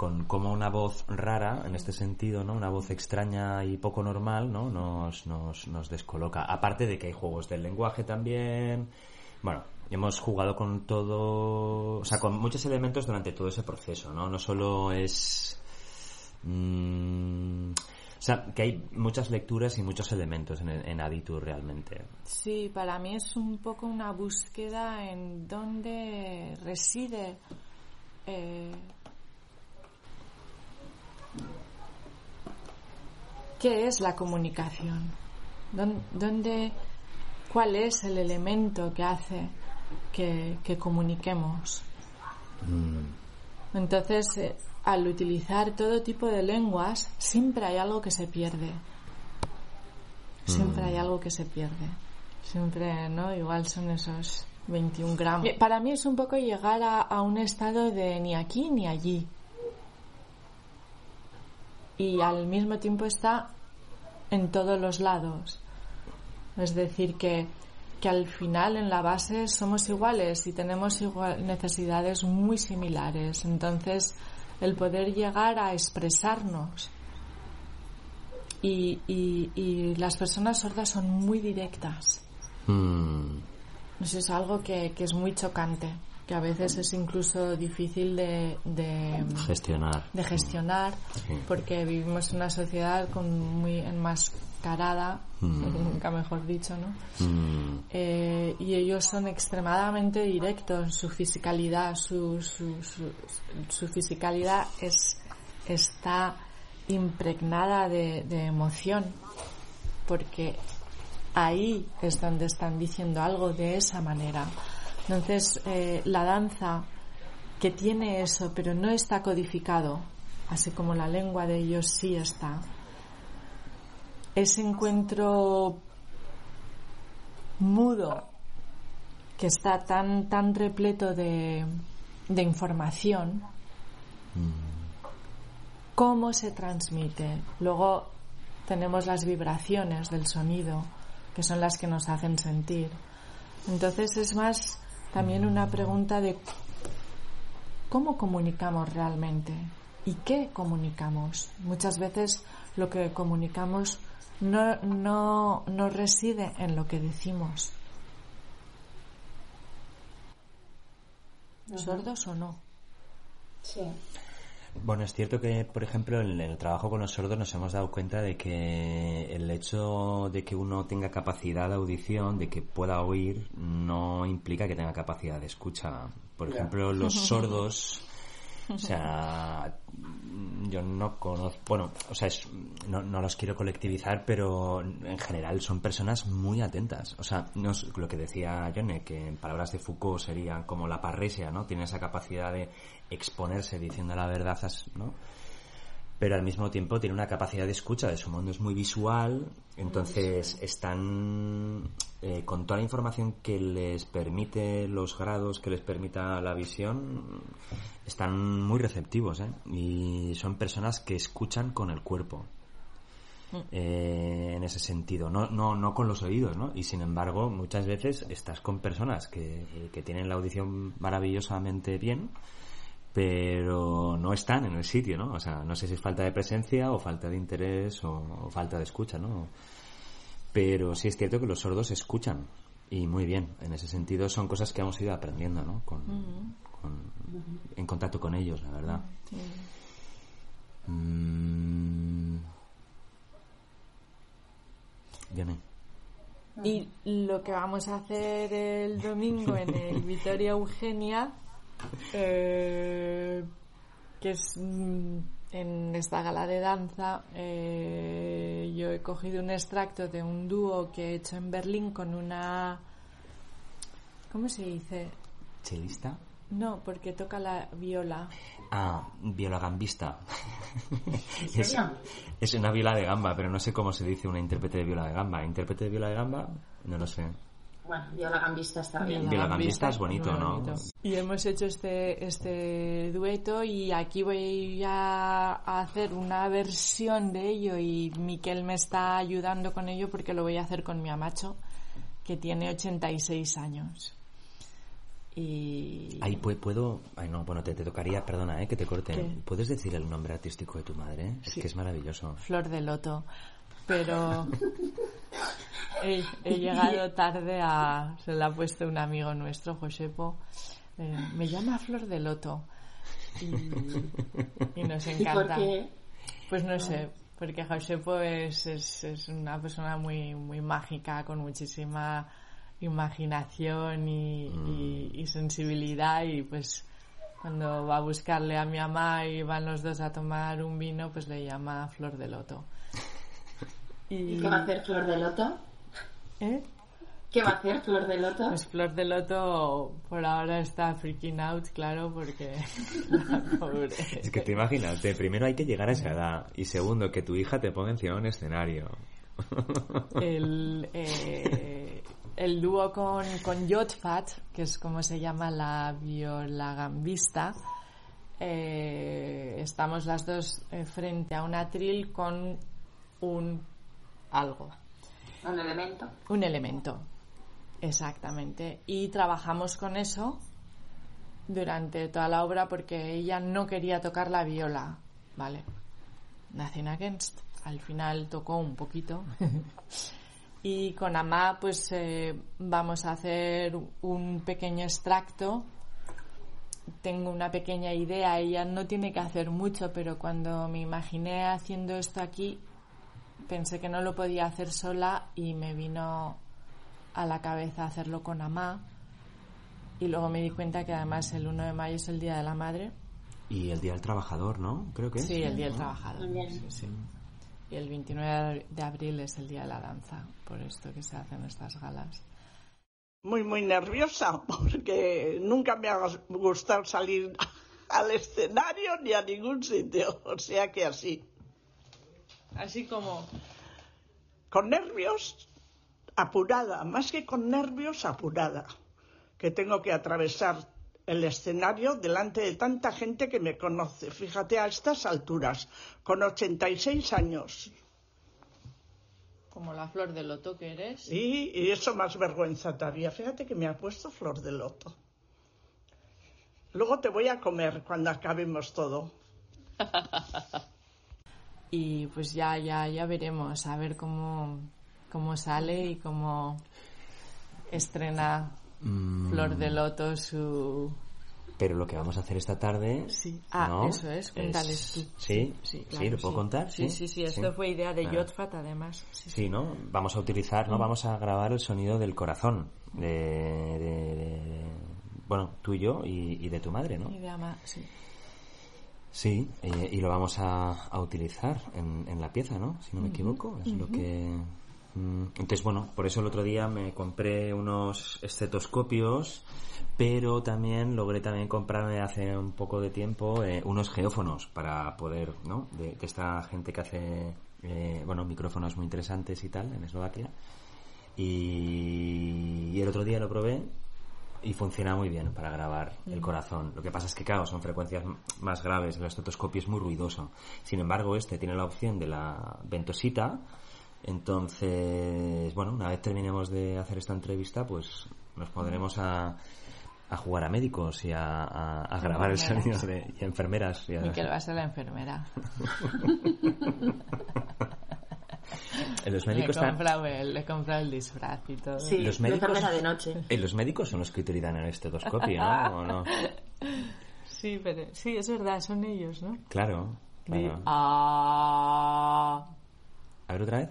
con cómo una voz rara, en este sentido, ¿no? Una voz extraña y poco normal, ¿no? Nos, nos, nos descoloca. Aparte de que hay juegos del lenguaje también. Bueno, hemos jugado con todo, o sea, con muchos elementos durante todo ese proceso, ¿no? No solo es... mm, o sea, que hay muchas lecturas y muchos elementos en, en Aditur realmente. Sí, para mí es un poco una búsqueda en dónde reside eh, qué es la comunicación, Dón- dónde, cuál es el elemento que hace que, que comuniquemos. Entonces, eh, al utilizar todo tipo de lenguas, siempre hay algo que se pierde. Siempre hay algo que se pierde. Siempre, ¿no? Igual son esos 21 gramos. Para mí es un poco llegar a, a un estado de ni aquí ni allí. Y al mismo tiempo está en todos los lados. Es decir, que, que al final en la base somos iguales y tenemos igual, necesidades muy similares. Entonces, el poder llegar a expresarnos. Y, y, y las personas sordas son muy directas. Mm, Eso es algo que, que es muy chocante, que a veces es incluso difícil de, de, gestionar. de gestionar, Sí. porque vivimos en una sociedad con muy enmascarada, Mm. nunca mejor dicho, ¿no? Mm, Eh, y ellos son extremadamente directos, su fisicalidad, su, su, su, su fisicalidad es, está impregnada de, de emoción, porque ahí es donde están diciendo algo de esa manera. Entonces, eh, la danza que tiene eso, pero no está codificado, así como la lengua de ellos sí está, ese encuentro mudo que está tan tan repleto de, de información cómo se transmite luego tenemos las vibraciones del sonido, que son las que nos hacen sentir. Entonces es más también una pregunta de cómo comunicamos realmente y qué comunicamos. Muchas veces lo que comunicamos no, no, no reside en lo que decimos. ¿Sordos o no? Sí. Bueno, es cierto que, por ejemplo, en el trabajo con los sordos nos hemos dado cuenta de que el hecho de que uno tenga capacidad de audición, de que pueda oír, no implica que tenga capacidad de escucha. Por ejemplo, los sordos, o sea, yo no conozco, bueno, o sea, no, no, los quiero colectivizar, pero en general son personas muy atentas. O sea, no es lo que decía Johnny, que en palabras de Foucault serían como la parresia, ¿no? Tiene esa capacidad de exponerse diciendo la verdad, ¿no? Pero al mismo tiempo tiene una capacidad de escucha, de su mundo es muy visual, entonces están eh, con toda la información que les permite los grados, que les permita la visión, están muy receptivos, ¿eh? Y son personas que escuchan con el cuerpo. Eh, en ese sentido, no, no, no con los oídos, ¿no? Y sin embargo, muchas veces estás con personas que, que tienen la audición maravillosamente bien, pero no están en el sitio, ¿no? O sea, no sé si es falta de presencia o falta de interés o, falta de escucha, ¿no? Pero sí es cierto que los sordos escuchan y muy bien. En ese sentido son cosas que hemos ido aprendiendo, ¿no? Con, En contacto con ellos, la verdad. Mm. Y lo que vamos a hacer el domingo en el Vitoria Eugenia eh, que es mm, en esta gala de danza eh, yo he cogido un extracto de un dúo que he hecho en Berlín con una ¿cómo se dice? ¿Chelista? No, porque toca la viola. Ah, viola gambista. es, es, una viola de gamba, pero no sé cómo se dice una intérprete de viola de gamba. ¿Intérprete de viola de gamba? No lo sé. Bueno, viola gambista está bien. Viola gambista es bonito, ¿no? Y hemos hecho este, este dueto y aquí voy a, hacer una versión de ello y Miquel me está ayudando con ello porque lo voy a hacer con mi amacho que tiene 86 años. Y... Ahí puedo... Ay, no, bueno, te, tocaría, perdona, ¿eh? que te corte. ¿Puedes decir el nombre artístico de tu madre? Es que es maravilloso. Flor de Loto. Pero he, llegado tarde a... Se la ha puesto un amigo nuestro, Josepo. Eh, me llama Flor de Loto. Y, nos encanta. Pues no sé, porque Josepo es, es, es, una persona muy, muy mágica, con muchísima imaginación y, y, y, sensibilidad y pues cuando va a buscarle a mi mamá y van los dos a tomar un vino, pues le llama Flor de Loto. ¿Y qué va a hacer Flor de Loto? ¿Eh? ¿Qué va a hacer Flor de Loto? Pues Flor de Loto por ahora está freaking out, claro, porque Es que te imagínate, primero hay que llegar a esa edad y segundo que tu hija te ponga encima de un escenario. El, eh, el dúo con, con Yotfat, que es como se llama la violagambista, eh, estamos las dos eh, frente a un atril con un algo. Un elemento. Un elemento, exactamente. Y trabajamos con eso durante toda la obra porque ella no quería tocar la viola, ¿vale? Nothing Against. Al final tocó un poquito. y con Amá pues eh, vamos a hacer un pequeño extracto. Tengo una pequeña idea, ella no tiene que hacer mucho, pero cuando me imaginé haciendo esto aquí, pensé que no lo podía hacer sola y me vino a la cabeza hacerlo con Amá. Y luego me di cuenta que además el 1 de mayo es el Día de la Madre. Y el Día del Trabajador, ¿no? Creo que sí. el Día del Trabajador. Y el 29 de abril es el Día de la Danza, por esto que se hacen estas galas. Muy, muy nerviosa, porque nunca me ha gustado salir al escenario ni a ningún sitio. O sea que así. Así como... Con nervios, apurada, más que con nervios, apurada, que tengo que atravesar el escenario delante de tanta gente que me conoce. Fíjate a estas alturas, con 86 años. Como la flor de loto que eres. Y, y eso más vergüenza todavía. Fíjate que me ha puesto flor de loto. Luego te voy a comer cuando acabemos todo. Y pues ya, ya, ya veremos a ver cómo, cómo sale y cómo estrena Mm, Flor de Loto su... Pero lo que vamos a hacer esta tarde. Sí. Ah, ¿no? eso es, cuéntales tú. Sí, Sí, sí, claro, ¿lo puedo sí. contar? Sí, sí, sí, esto fue idea de Ah. Yotfat además. Sí, Sí, ¿no? Vamos a utilizar, ¿no? Mm. Vamos a grabar el sonido del corazón de, de- de- de- bueno, tuyo y, y de tu madre, ¿no? Y de ama, sí. Sí, eh, y lo vamos a, a utilizar en, en la pieza, ¿no? Si no me equivoco, es lo que... mm, Entonces, bueno, por eso el otro día me compré unos estetoscopios, pero también logré también comprarme hace un poco de tiempo eh, unos geófonos para poder, ¿no? De, de esta gente que hace, eh, bueno, micrófonos muy interesantes y tal en Eslovaquia. Y, y el otro día lo probé y funciona muy bien para grabar el Mm. corazón. Lo que pasa es que, claro, son frecuencias más graves. El estetoscopio es muy ruidoso. Sin embargo, este tiene la opción de la ventosita. Entonces, bueno, una vez terminemos de hacer esta entrevista, pues nos pondremos a, a jugar a médicos y a, a- a grabar el sonido de y a enfermeras. y a- Miquel va a ser la enfermera. Los le, he médicos están- el, le he comprado el disfraz y todo. Sí, los médicos, de noche. eh, los médicos son los que utilizan el estetoscopio, ¿no? ¿O no? Sí, pero sí, es verdad, son ellos, ¿no? Claro, claro. Ah, A ver otra vez.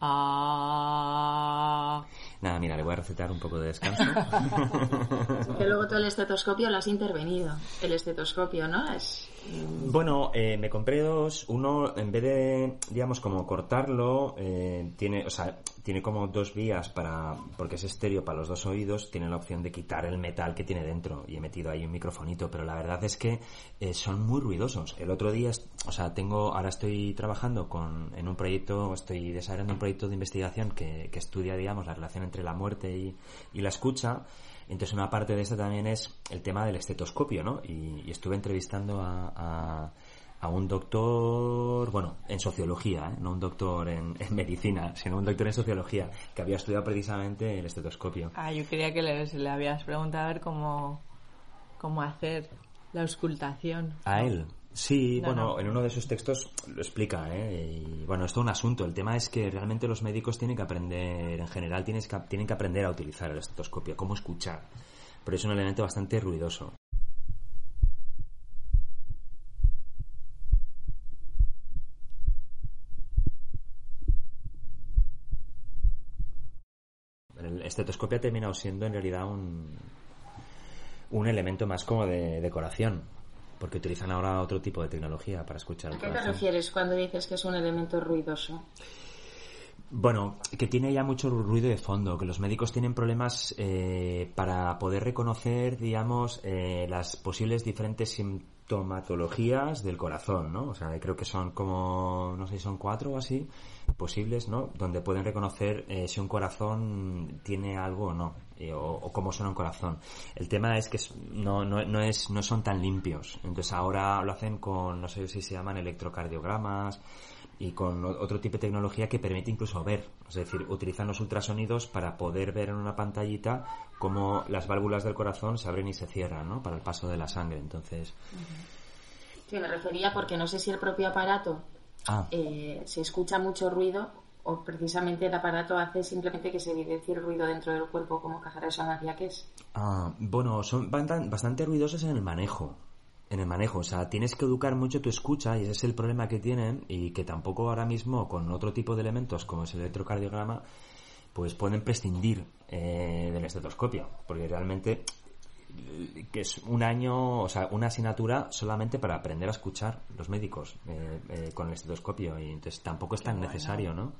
ah. Nada, mira, le voy a recetar un poco de descanso. Que luego todo el estetoscopio lo has intervenido. El estetoscopio, ¿no? Es... Bueno, eh, me compré dos. Uno, en vez de, digamos, como cortarlo, eh, tiene, o sea, tiene como dos vías para, porque es estéreo para los dos oídos, tiene la opción de quitar el metal que tiene dentro y he metido ahí un microfonito, pero la verdad es que eh, son muy ruidosos. El otro día, o sea, tengo, ahora estoy trabajando con, en un proyecto, estoy desarrollando un proyecto de investigación que, que estudia, digamos, la relación entre la muerte y la escucha. Entonces una parte de esto también es el tema del estetoscopio, ¿no? Y, y estuve entrevistando a, a, a un doctor, bueno, en sociología, ¿eh? no un doctor en, en medicina, sino un doctor en sociología, que había estudiado precisamente el estetoscopio. Ah, yo quería que le, le habías preguntado a ver cómo, cómo hacer la auscultación. A él. Sí, No, bueno, no. en uno de sus textos lo explica, ¿eh? Y bueno, esto es un asunto. El tema es que realmente los médicos tienen que aprender, en general, tienes que, tienen que aprender a utilizar el estetoscopio, cómo escuchar. Pero es un elemento bastante ruidoso. El estetoscopio ha terminado siendo en realidad un, un elemento más como de decoración, porque utilizan ahora otro tipo de tecnología para escuchar ¿A qué te refieres cuando dices que es un elemento ruidoso? Bueno, que tiene ya mucho ruido de fondo, que los médicos tienen problemas eh, para poder reconocer, digamos, eh, las posibles diferentes sintomatologías del corazón, ¿no? O sea, creo que son como, no sé, son cuatro o así posibles, ¿no? Donde pueden reconocer eh, si un corazón tiene algo o no, eh, o, o cómo suena un corazón. El tema es que no, no, no, es, no son tan limpios. Entonces ahora lo hacen con, no sé si se llaman electrocardiogramas, y con otro tipo de tecnología que permite incluso ver, es decir, utilizan los ultrasonidos para poder ver en una pantallita cómo las válvulas del corazón se abren y se cierran, ¿no? Para el paso de la sangre. Entonces, Sí, me refería porque no sé si el propio aparato ah, eh, se escucha mucho ruido o precisamente el aparato hace simplemente que se evidencie el ruido dentro del cuerpo como caja de resonancia que es. ah, bueno, son bastan- bastante ruidosos en el manejo. En el manejo, o sea, tienes que educar mucho tu escucha y ese es el problema que tienen y que tampoco ahora mismo con otro tipo de elementos como es el electrocardiograma pues pueden prescindir eh, del estetoscopio porque realmente que es un año, o sea, una asignatura solamente para aprender a escuchar los médicos eh, eh, con el estetoscopio y entonces tampoco es tan bueno. necesario, ¿no?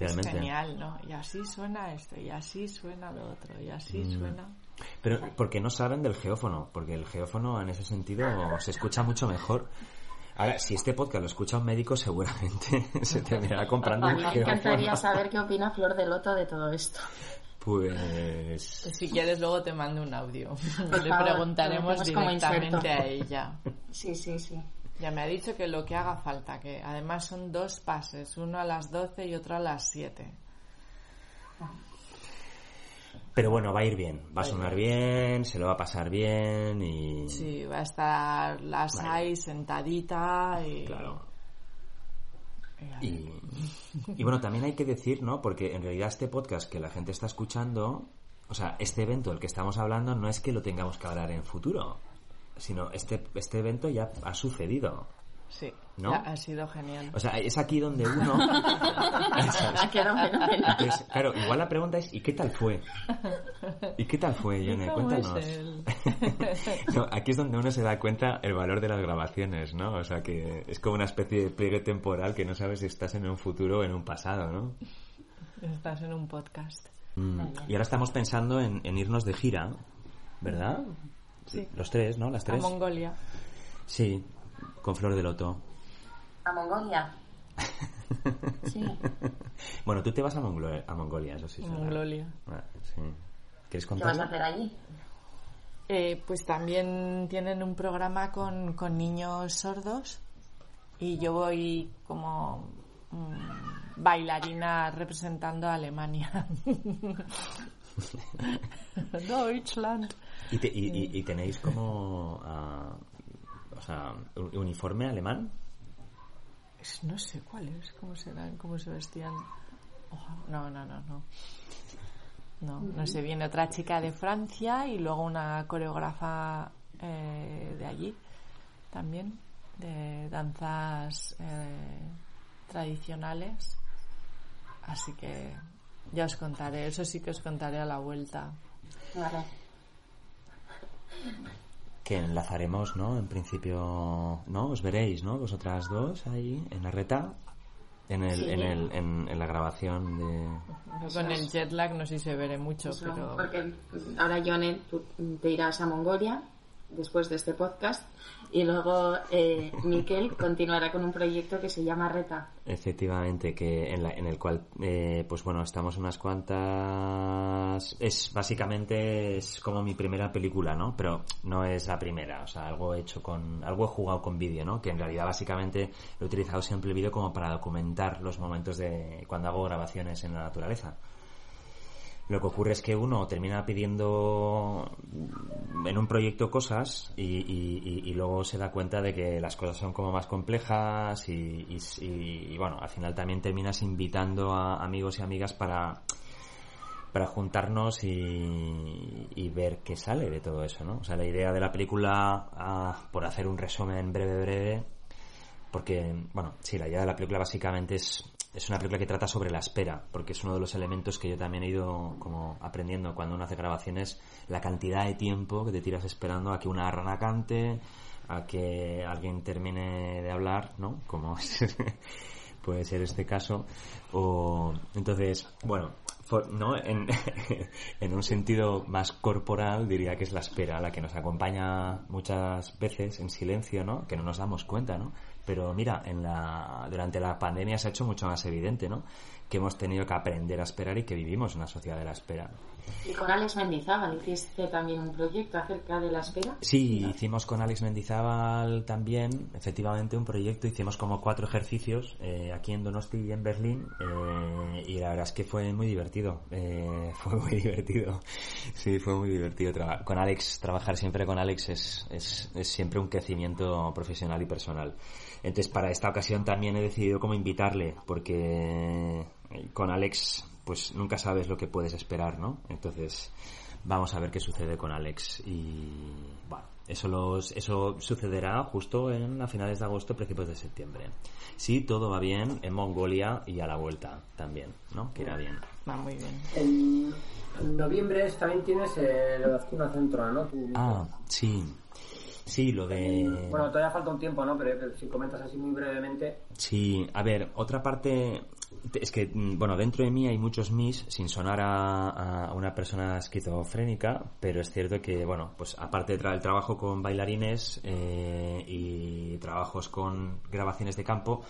Es genial, ¿no? Y así suena esto, y así suena lo otro, y así Mm. suena. Pero porque no saben del geófono, porque el geófono en ese sentido se escucha mucho mejor. Ahora, si este podcast lo escucha un médico, seguramente se terminará comprando un mí me geófono. encantaría saber qué opina Flor de Loto de todo esto. Pues Si quieres luego te mando un audio. Por Le favor, preguntaremos directamente a ella. Sí, sí, sí. Ya me ha dicho que lo que haga falta, que además son dos pases, uno a las 12 y otro a las 7. Pero bueno, va a ir bien, va a sonar bien, se lo va a pasar bien y... Sí, va a estar la Sai sentadita y... Claro. Y, y bueno, también hay que decir, ¿no? Porque en realidad este podcast que la gente está escuchando, o sea, este evento del que estamos hablando no es que lo tengamos que hablar en futuro, sino este, este evento ya ha sucedido. Sí, ha sido genial. O sea, es aquí donde uno... Ha quedado fenomenal. Entonces, claro, igual la pregunta es, ¿y qué tal fue? ¿Y qué tal fue, Yone? ¿Cómo es Cuéntanos. No, aquí es donde uno se da cuenta el valor de las grabaciones, ¿no? O sea, que es como una especie de pliegue temporal que no sabes si estás en un futuro o en un pasado, ¿no? Estás en un podcast. Mm. Y ahora estamos pensando en, en irnos de gira, ¿verdad? Sí. Los tres, ¿no? Las A tres. Mongolia. Sí, con Flor de Loto. A Mongolia. Sí. Bueno, tú te vas a, Monglo- a Mongolia, eso sí. Mongolia. Sí. ¿Quieres ¿Qué vas a hacer allí? Eh, pues también tienen un programa con, con niños sordos y yo voy como mm, bailarina representando a Alemania. Deutschland. ¿Y, te- y- y- y tenéis como... ah, sea, un- uniforme alemán? No sé cuál es, cómo serán, cómo se vestían. No, no, no, no. No, no sé, viene otra chica de Francia y luego una coreógrafa eh, de allí también, de danzas eh, tradicionales. Así que ya os contaré, eso sí que os contaré a la vuelta. Vale. Que enlazaremos, ¿no? En principio, ¿no? Os veréis, ¿no? Vosotras dos ahí en la reta, en, el, Sí. en, el, en, en la grabación de... Con el jet lag no sé si se veré mucho, Eso, pero... Porque ahora, Yone, tú te irás a Mongolia después de este podcast y luego eh, Miquel continuará con un proyecto que se llama Reta. Efectivamente, que en, la- en el cual, eh, pues bueno, estamos unas cuantas... Es básicamente es como mi primera película, ¿no? Pero no es la primera, o sea, algo hecho con... Algo he jugado con vídeo, ¿no? Que en realidad básicamente he utilizado siempre el vídeo como para documentar los momentos de cuando hago grabaciones en la naturaleza. Lo que ocurre es que uno termina pidiendo en un proyecto cosas y, y- luego se da cuenta de que las cosas son como más complejas y- y, bueno, al final también terminas invitando a amigos y amigas para, para juntarnos y, y ver qué sale de todo eso, ¿no? O sea, la idea de la película, ah, por hacer un resumen breve, breve, porque, bueno, sí, la idea de la película básicamente es, es una película que trata sobre la espera, porque es uno de los elementos que yo también he ido como aprendiendo cuando uno hace grabaciones, la cantidad de tiempo que te tiras esperando a que una rana cante, a que alguien termine de hablar, ¿no? Como puede ser este caso, o entonces, bueno, for- ¿no? En, en un sentido más corporal diría que es la espera, la que nos acompaña muchas veces en silencio, ¿no? Que no nos damos cuenta, ¿no? Pero mira, en la, durante la pandemia se ha hecho mucho más evidente, ¿no? Que hemos tenido que aprender a esperar y que vivimos en una sociedad de la espera. Y con Alex Mendizábal hiciste también un proyecto acerca de la espera. Sí, hicimos con Alex Mendizábal también, efectivamente, un proyecto. Hicimos como cuatro ejercicios eh, aquí en Donosti y en Berlín. eh, y la verdad es que fue muy divertido. eh, fue muy divertido. Sí, fue muy divertido. Con Alex, trabajar siempre con Alex es, es, es siempre un crecimiento profesional y personal. Entonces, para esta ocasión también he decidido como invitarle, porque con Alex, pues nunca sabes lo que puedes esperar, ¿no? Entonces, vamos a ver qué sucede con Alex y bueno eso los, eso sucederá justo en a finales de agosto principios de septiembre si todo va bien en Mongolia y a la vuelta también no que irá bien Va muy bien. En, noviembre también tienes eh, lo de Azcuna Centro, ¿no? Ah sí sí lo de Bueno, todavía falta un tiempo, ¿no? Pero, pero si comentas así muy brevemente. Sí, a ver, otra parte es que, mm, bueno, dentro de mí hay muchos mis, sin sonar a, a una persona esquizofrénica, pero es cierto que, bueno, pues aparte del trabajo con bailarines eh, y trabajos con grabaciones de campo,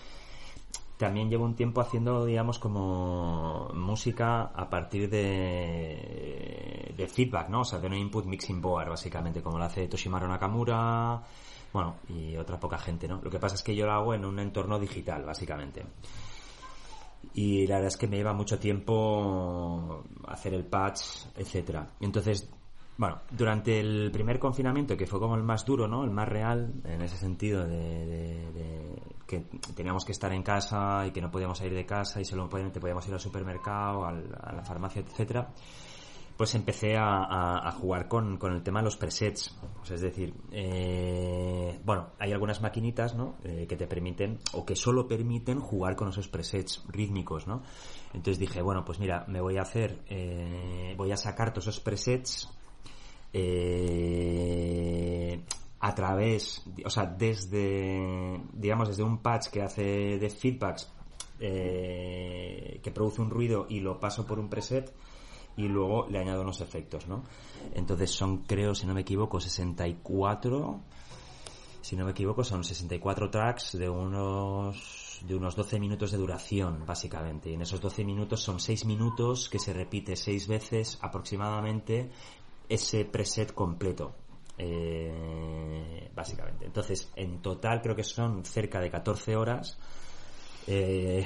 también llevo un tiempo haciendo, digamos, como música a partir de, de feedback, ¿no? O sea, de un input mixing board, básicamente, como lo hace Toshimaru Nakamura, bueno, y otra poca gente, ¿no? Lo que pasa es que yo lo hago en un entorno digital, básicamente. Y la verdad es que me lleva mucho tiempo hacer el patch, etcétera. Entonces, bueno, durante el primer confinamiento, que fue como el más duro, ¿no? El más real, en ese sentido de, que teníamos que estar en casa y que no podíamos salir de casa y solo podíamos ir al supermercado, a la farmacia, etcétera pues empecé a, jugar con, el tema de los presets. Pues es decir, eh, bueno, hay algunas maquinitas, ¿no? Eh, que te permiten, o que solo permiten jugar con esos presets rítmicos, ¿no? Entonces dije, bueno, pues mira, me voy a hacer, eh, voy a sacar todos esos presets a través, o sea, desde, digamos, desde un patch que hace de feedbacks que produce un ruido y lo paso por un preset y luego le añado unos efectos, ¿no? Entonces son, creo, si no me equivoco, 64, si no me equivoco, son 64 tracks de unos de unos 12 minutos de duración, básicamente. Y en esos 12 minutos son 6 minutos que se repite 6 veces aproximadamente ese preset completo. Eh, básicamente. Entonces, en total creo que son cerca de 14 horas. Eh,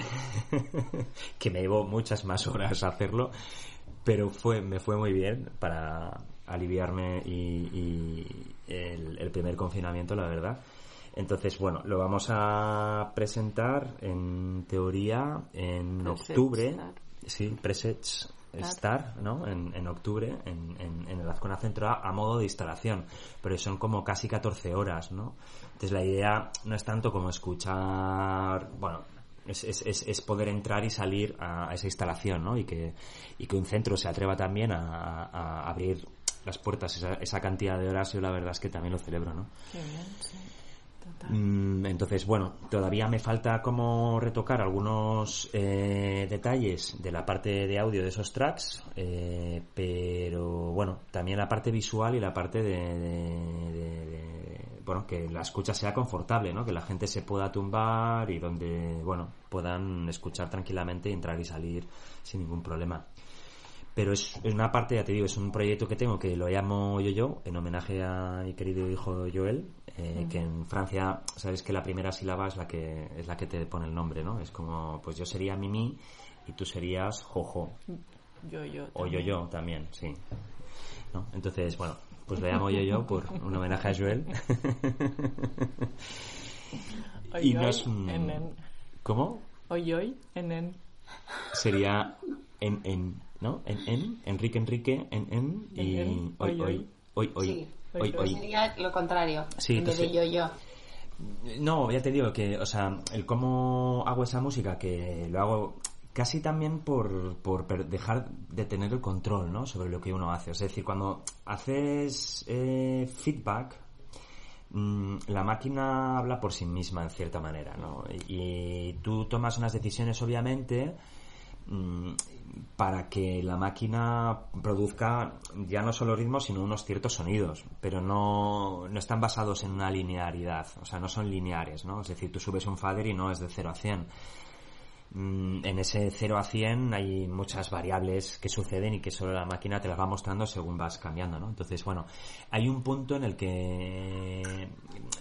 que me llevo muchas más horas hacerlo pero fue me fue muy bien para aliviarme y, el, primer confinamiento, la verdad. Entonces, bueno, lo vamos a presentar en teoría en octubre. Sí, Presets Star, ¿no? En, octubre, en, en, el Azcona Central, a modo de instalación. Pero son como casi 14 horas, ¿no? Entonces, la idea no es tanto como escuchar, bueno, es, es, es, poder entrar y salir a, esa instalación, ¿no? Y que, y que un centro se atreva también a, abrir las puertas esa, esa, cantidad de horas, yo la verdad es que también lo celebro, ¿no? Qué bien, sí. Mm, entonces, bueno, todavía me falta como retocar algunos eh, detalles de la parte de audio de esos tracks, eh, pero bueno, también la parte visual y la parte de, bueno, que la escucha sea confortable, ¿no? Que la gente se pueda tumbar y donde, bueno, puedan escuchar tranquilamente, entrar y salir sin ningún problema pero es, una parte, ya te digo, es un proyecto que tengo que lo llamo yo yo, en homenaje a mi querido hijo Joel, eh, que en Francia sabes que la primera sílaba es la que es la que te pone el nombre, ¿no? Es como, pues yo sería Mimi y tú serías Jojo. Yo yo. O yo yo también, sí. ¿No? Entonces, bueno, pues le llamo yo yo por un homenaje a Joel. y no es un... ¿Cómo? Hoy hoy en en. Sería en en ¿no? En, en, Enrique, Enrique, en, en, y hoy, hoy, hoy, hoy. Sí, hoy, hoy. sería lo contrario, sí, en vez de yo, yo. No, ya te digo que, o sea, el cómo hago esa música, que lo hago casi también por, por dejar de tener el control, ¿no? Sobre lo que uno hace. Es decir, cuando haces eh, feedback, mm, la máquina habla por sí misma en cierta manera, ¿no? Y, y tú tomas unas decisiones, obviamente, para que la máquina produzca ya no solo ritmos, sino unos ciertos sonidos, pero no, no están basados en una linearidad, o sea, no son lineares, ¿no? Es decir, tú subes un fader y no es de 0 a 100 Mm, en ese 0 a 100 hay muchas variables que suceden y que solo la máquina te las va mostrando según vas cambiando, ¿no? Entonces, bueno, hay un punto en el que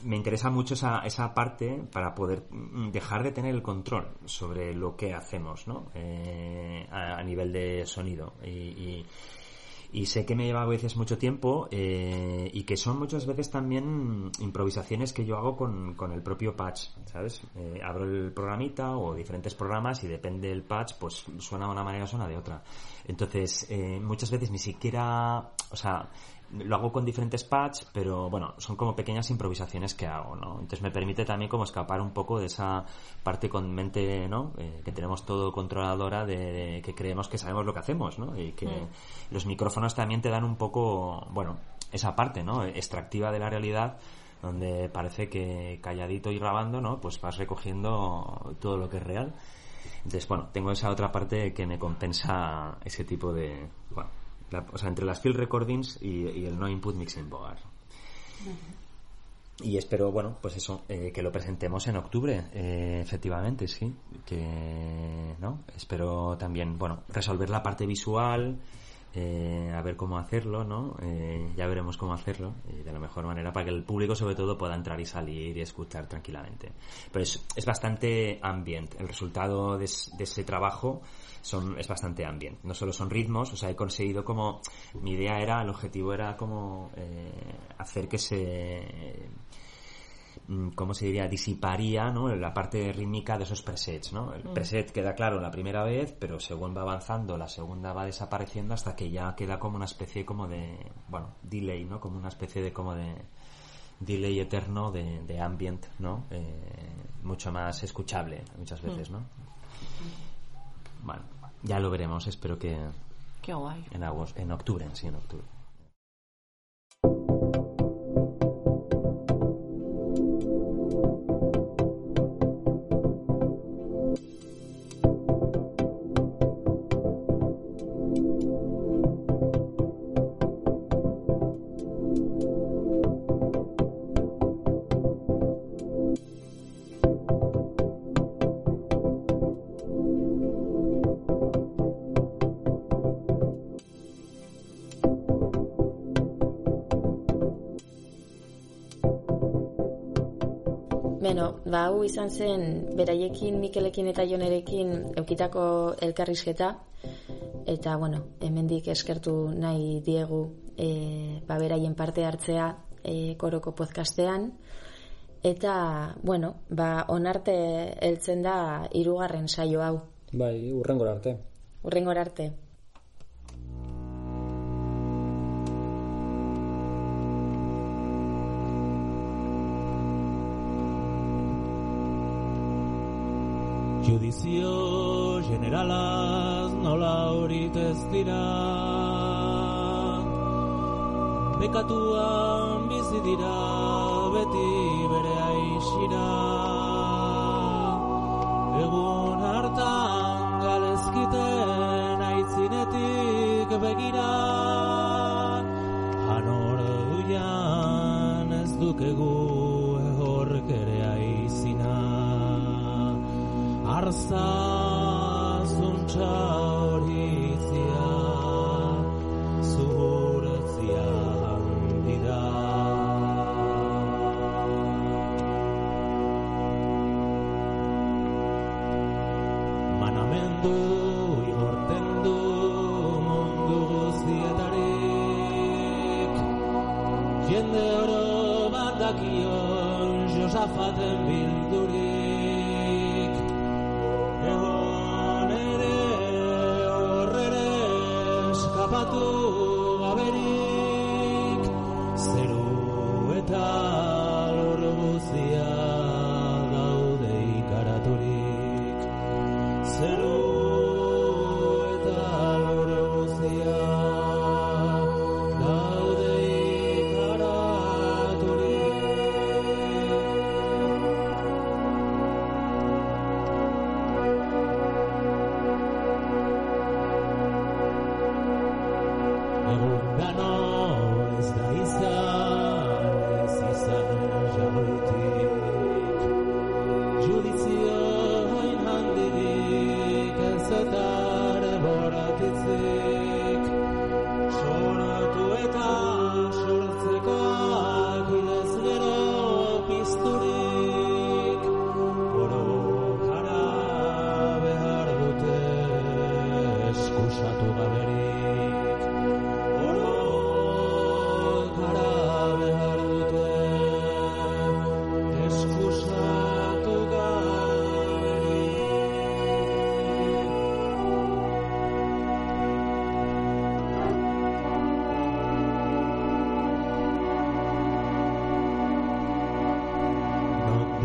me interesa mucho esa, esa parte para poder mm, dejar de tener el control sobre lo que hacemos, ¿no? Eh, a, nivel de sonido y sé que me lleva a veces mucho tiempo eh, y que son muchas veces también improvisaciones que yo hago con, con el propio patch, ¿sabes? Eh, abro el programita o diferentes programas y depende del patch, pues suena de una manera o suena de otra. Entonces, eh, muchas veces ni siquiera, o sea, lo hago con diferentes pads, pero bueno, son como pequeñas improvisaciones que hago, ¿no? Entonces me permite también como escapar un poco de esa parte con mente, ¿no? Eh, que tenemos todo controladora de, que creemos que sabemos lo que hacemos, ¿no? Y que mm. los micrófonos también te dan un poco, bueno, esa parte, ¿no? Extractiva de la realidad donde parece que calladito y grabando, ¿no? Pues vas recogiendo todo lo que es real. Entonces, bueno, tengo esa otra parte que me compensa ese tipo de, bueno, o sea, entre las field recordings y, el no input mixing board. y espero, bueno, pues eso, eh, que lo presentemos en octubre, eh, efectivamente, sí. Que, ¿no? Espero también, bueno, resolver la parte visual, eh, a ver cómo hacerlo, ¿no? Eh, ya veremos cómo hacerlo y de la mejor manera para que el público, sobre todo, pueda entrar y salir y escuchar tranquilamente. Pero es, es bastante ambient. El resultado de, es- de ese trabajo son, es bastante ambient. No solo son ritmos, o sea, he conseguido como. Mi idea era, el objetivo era como eh, hacer que se ¿cómo se diría? Disiparía, ¿no? La parte rítmica de esos presets, ¿no? El Mm. preset queda claro la primera vez, pero según va avanzando, la segunda va desapareciendo hasta que ya queda como una especie como de, bueno, delay, ¿no? Como una especie de como de delay eterno de, de ambient, ¿no? Eh, mucho más escuchable muchas veces, Mm. ¿no? Bueno, ya lo veremos, espero que Qué guay. en agosto, en octubre, sí, en octubre. Hau izan zen beraiekin, Mikelekin eta Jonerekin eukitako elkarrizketa eta, bueno, hemendik eskertu nahi diegu e, ba, beraien parte hartzea e, koroko podcastean eta, bueno, ba, onarte heltzen da hirugarren saio hau. Bai, urrengora arte. Urrengora arte. Judizio generalaz nola horit ez dira. Bekatuan bizi dira beti bere aixira. Egun hartan galezkiten aitzinetik begira. Hanor duian ez dukegu Barça.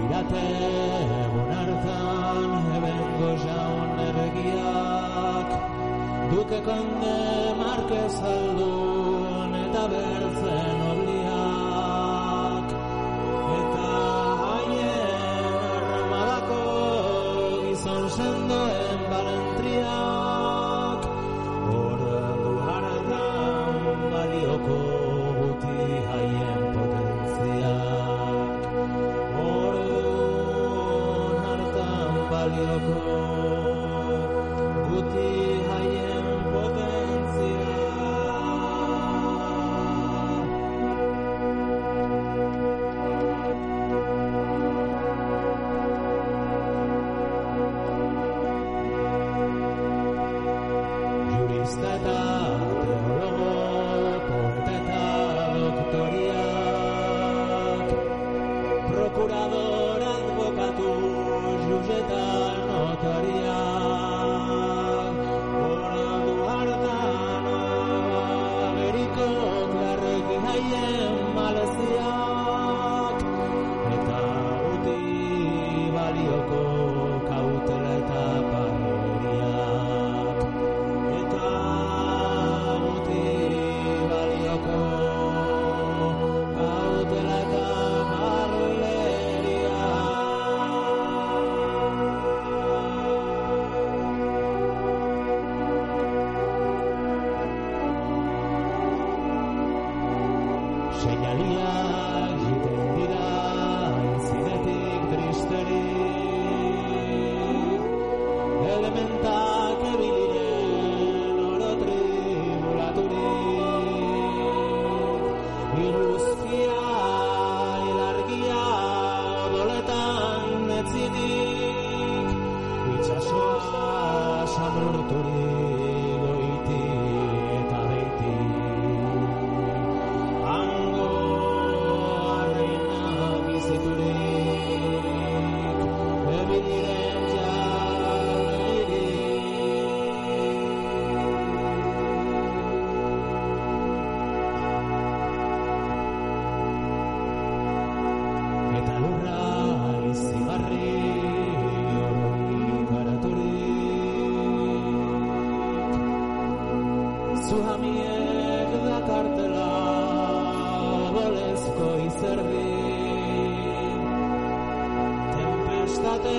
Dirate egun hartan ebengo jaun erregiak Duke konde Marquez aldun eta bertzen Zuhamiek dakartela bolezko izerdi. Tempestate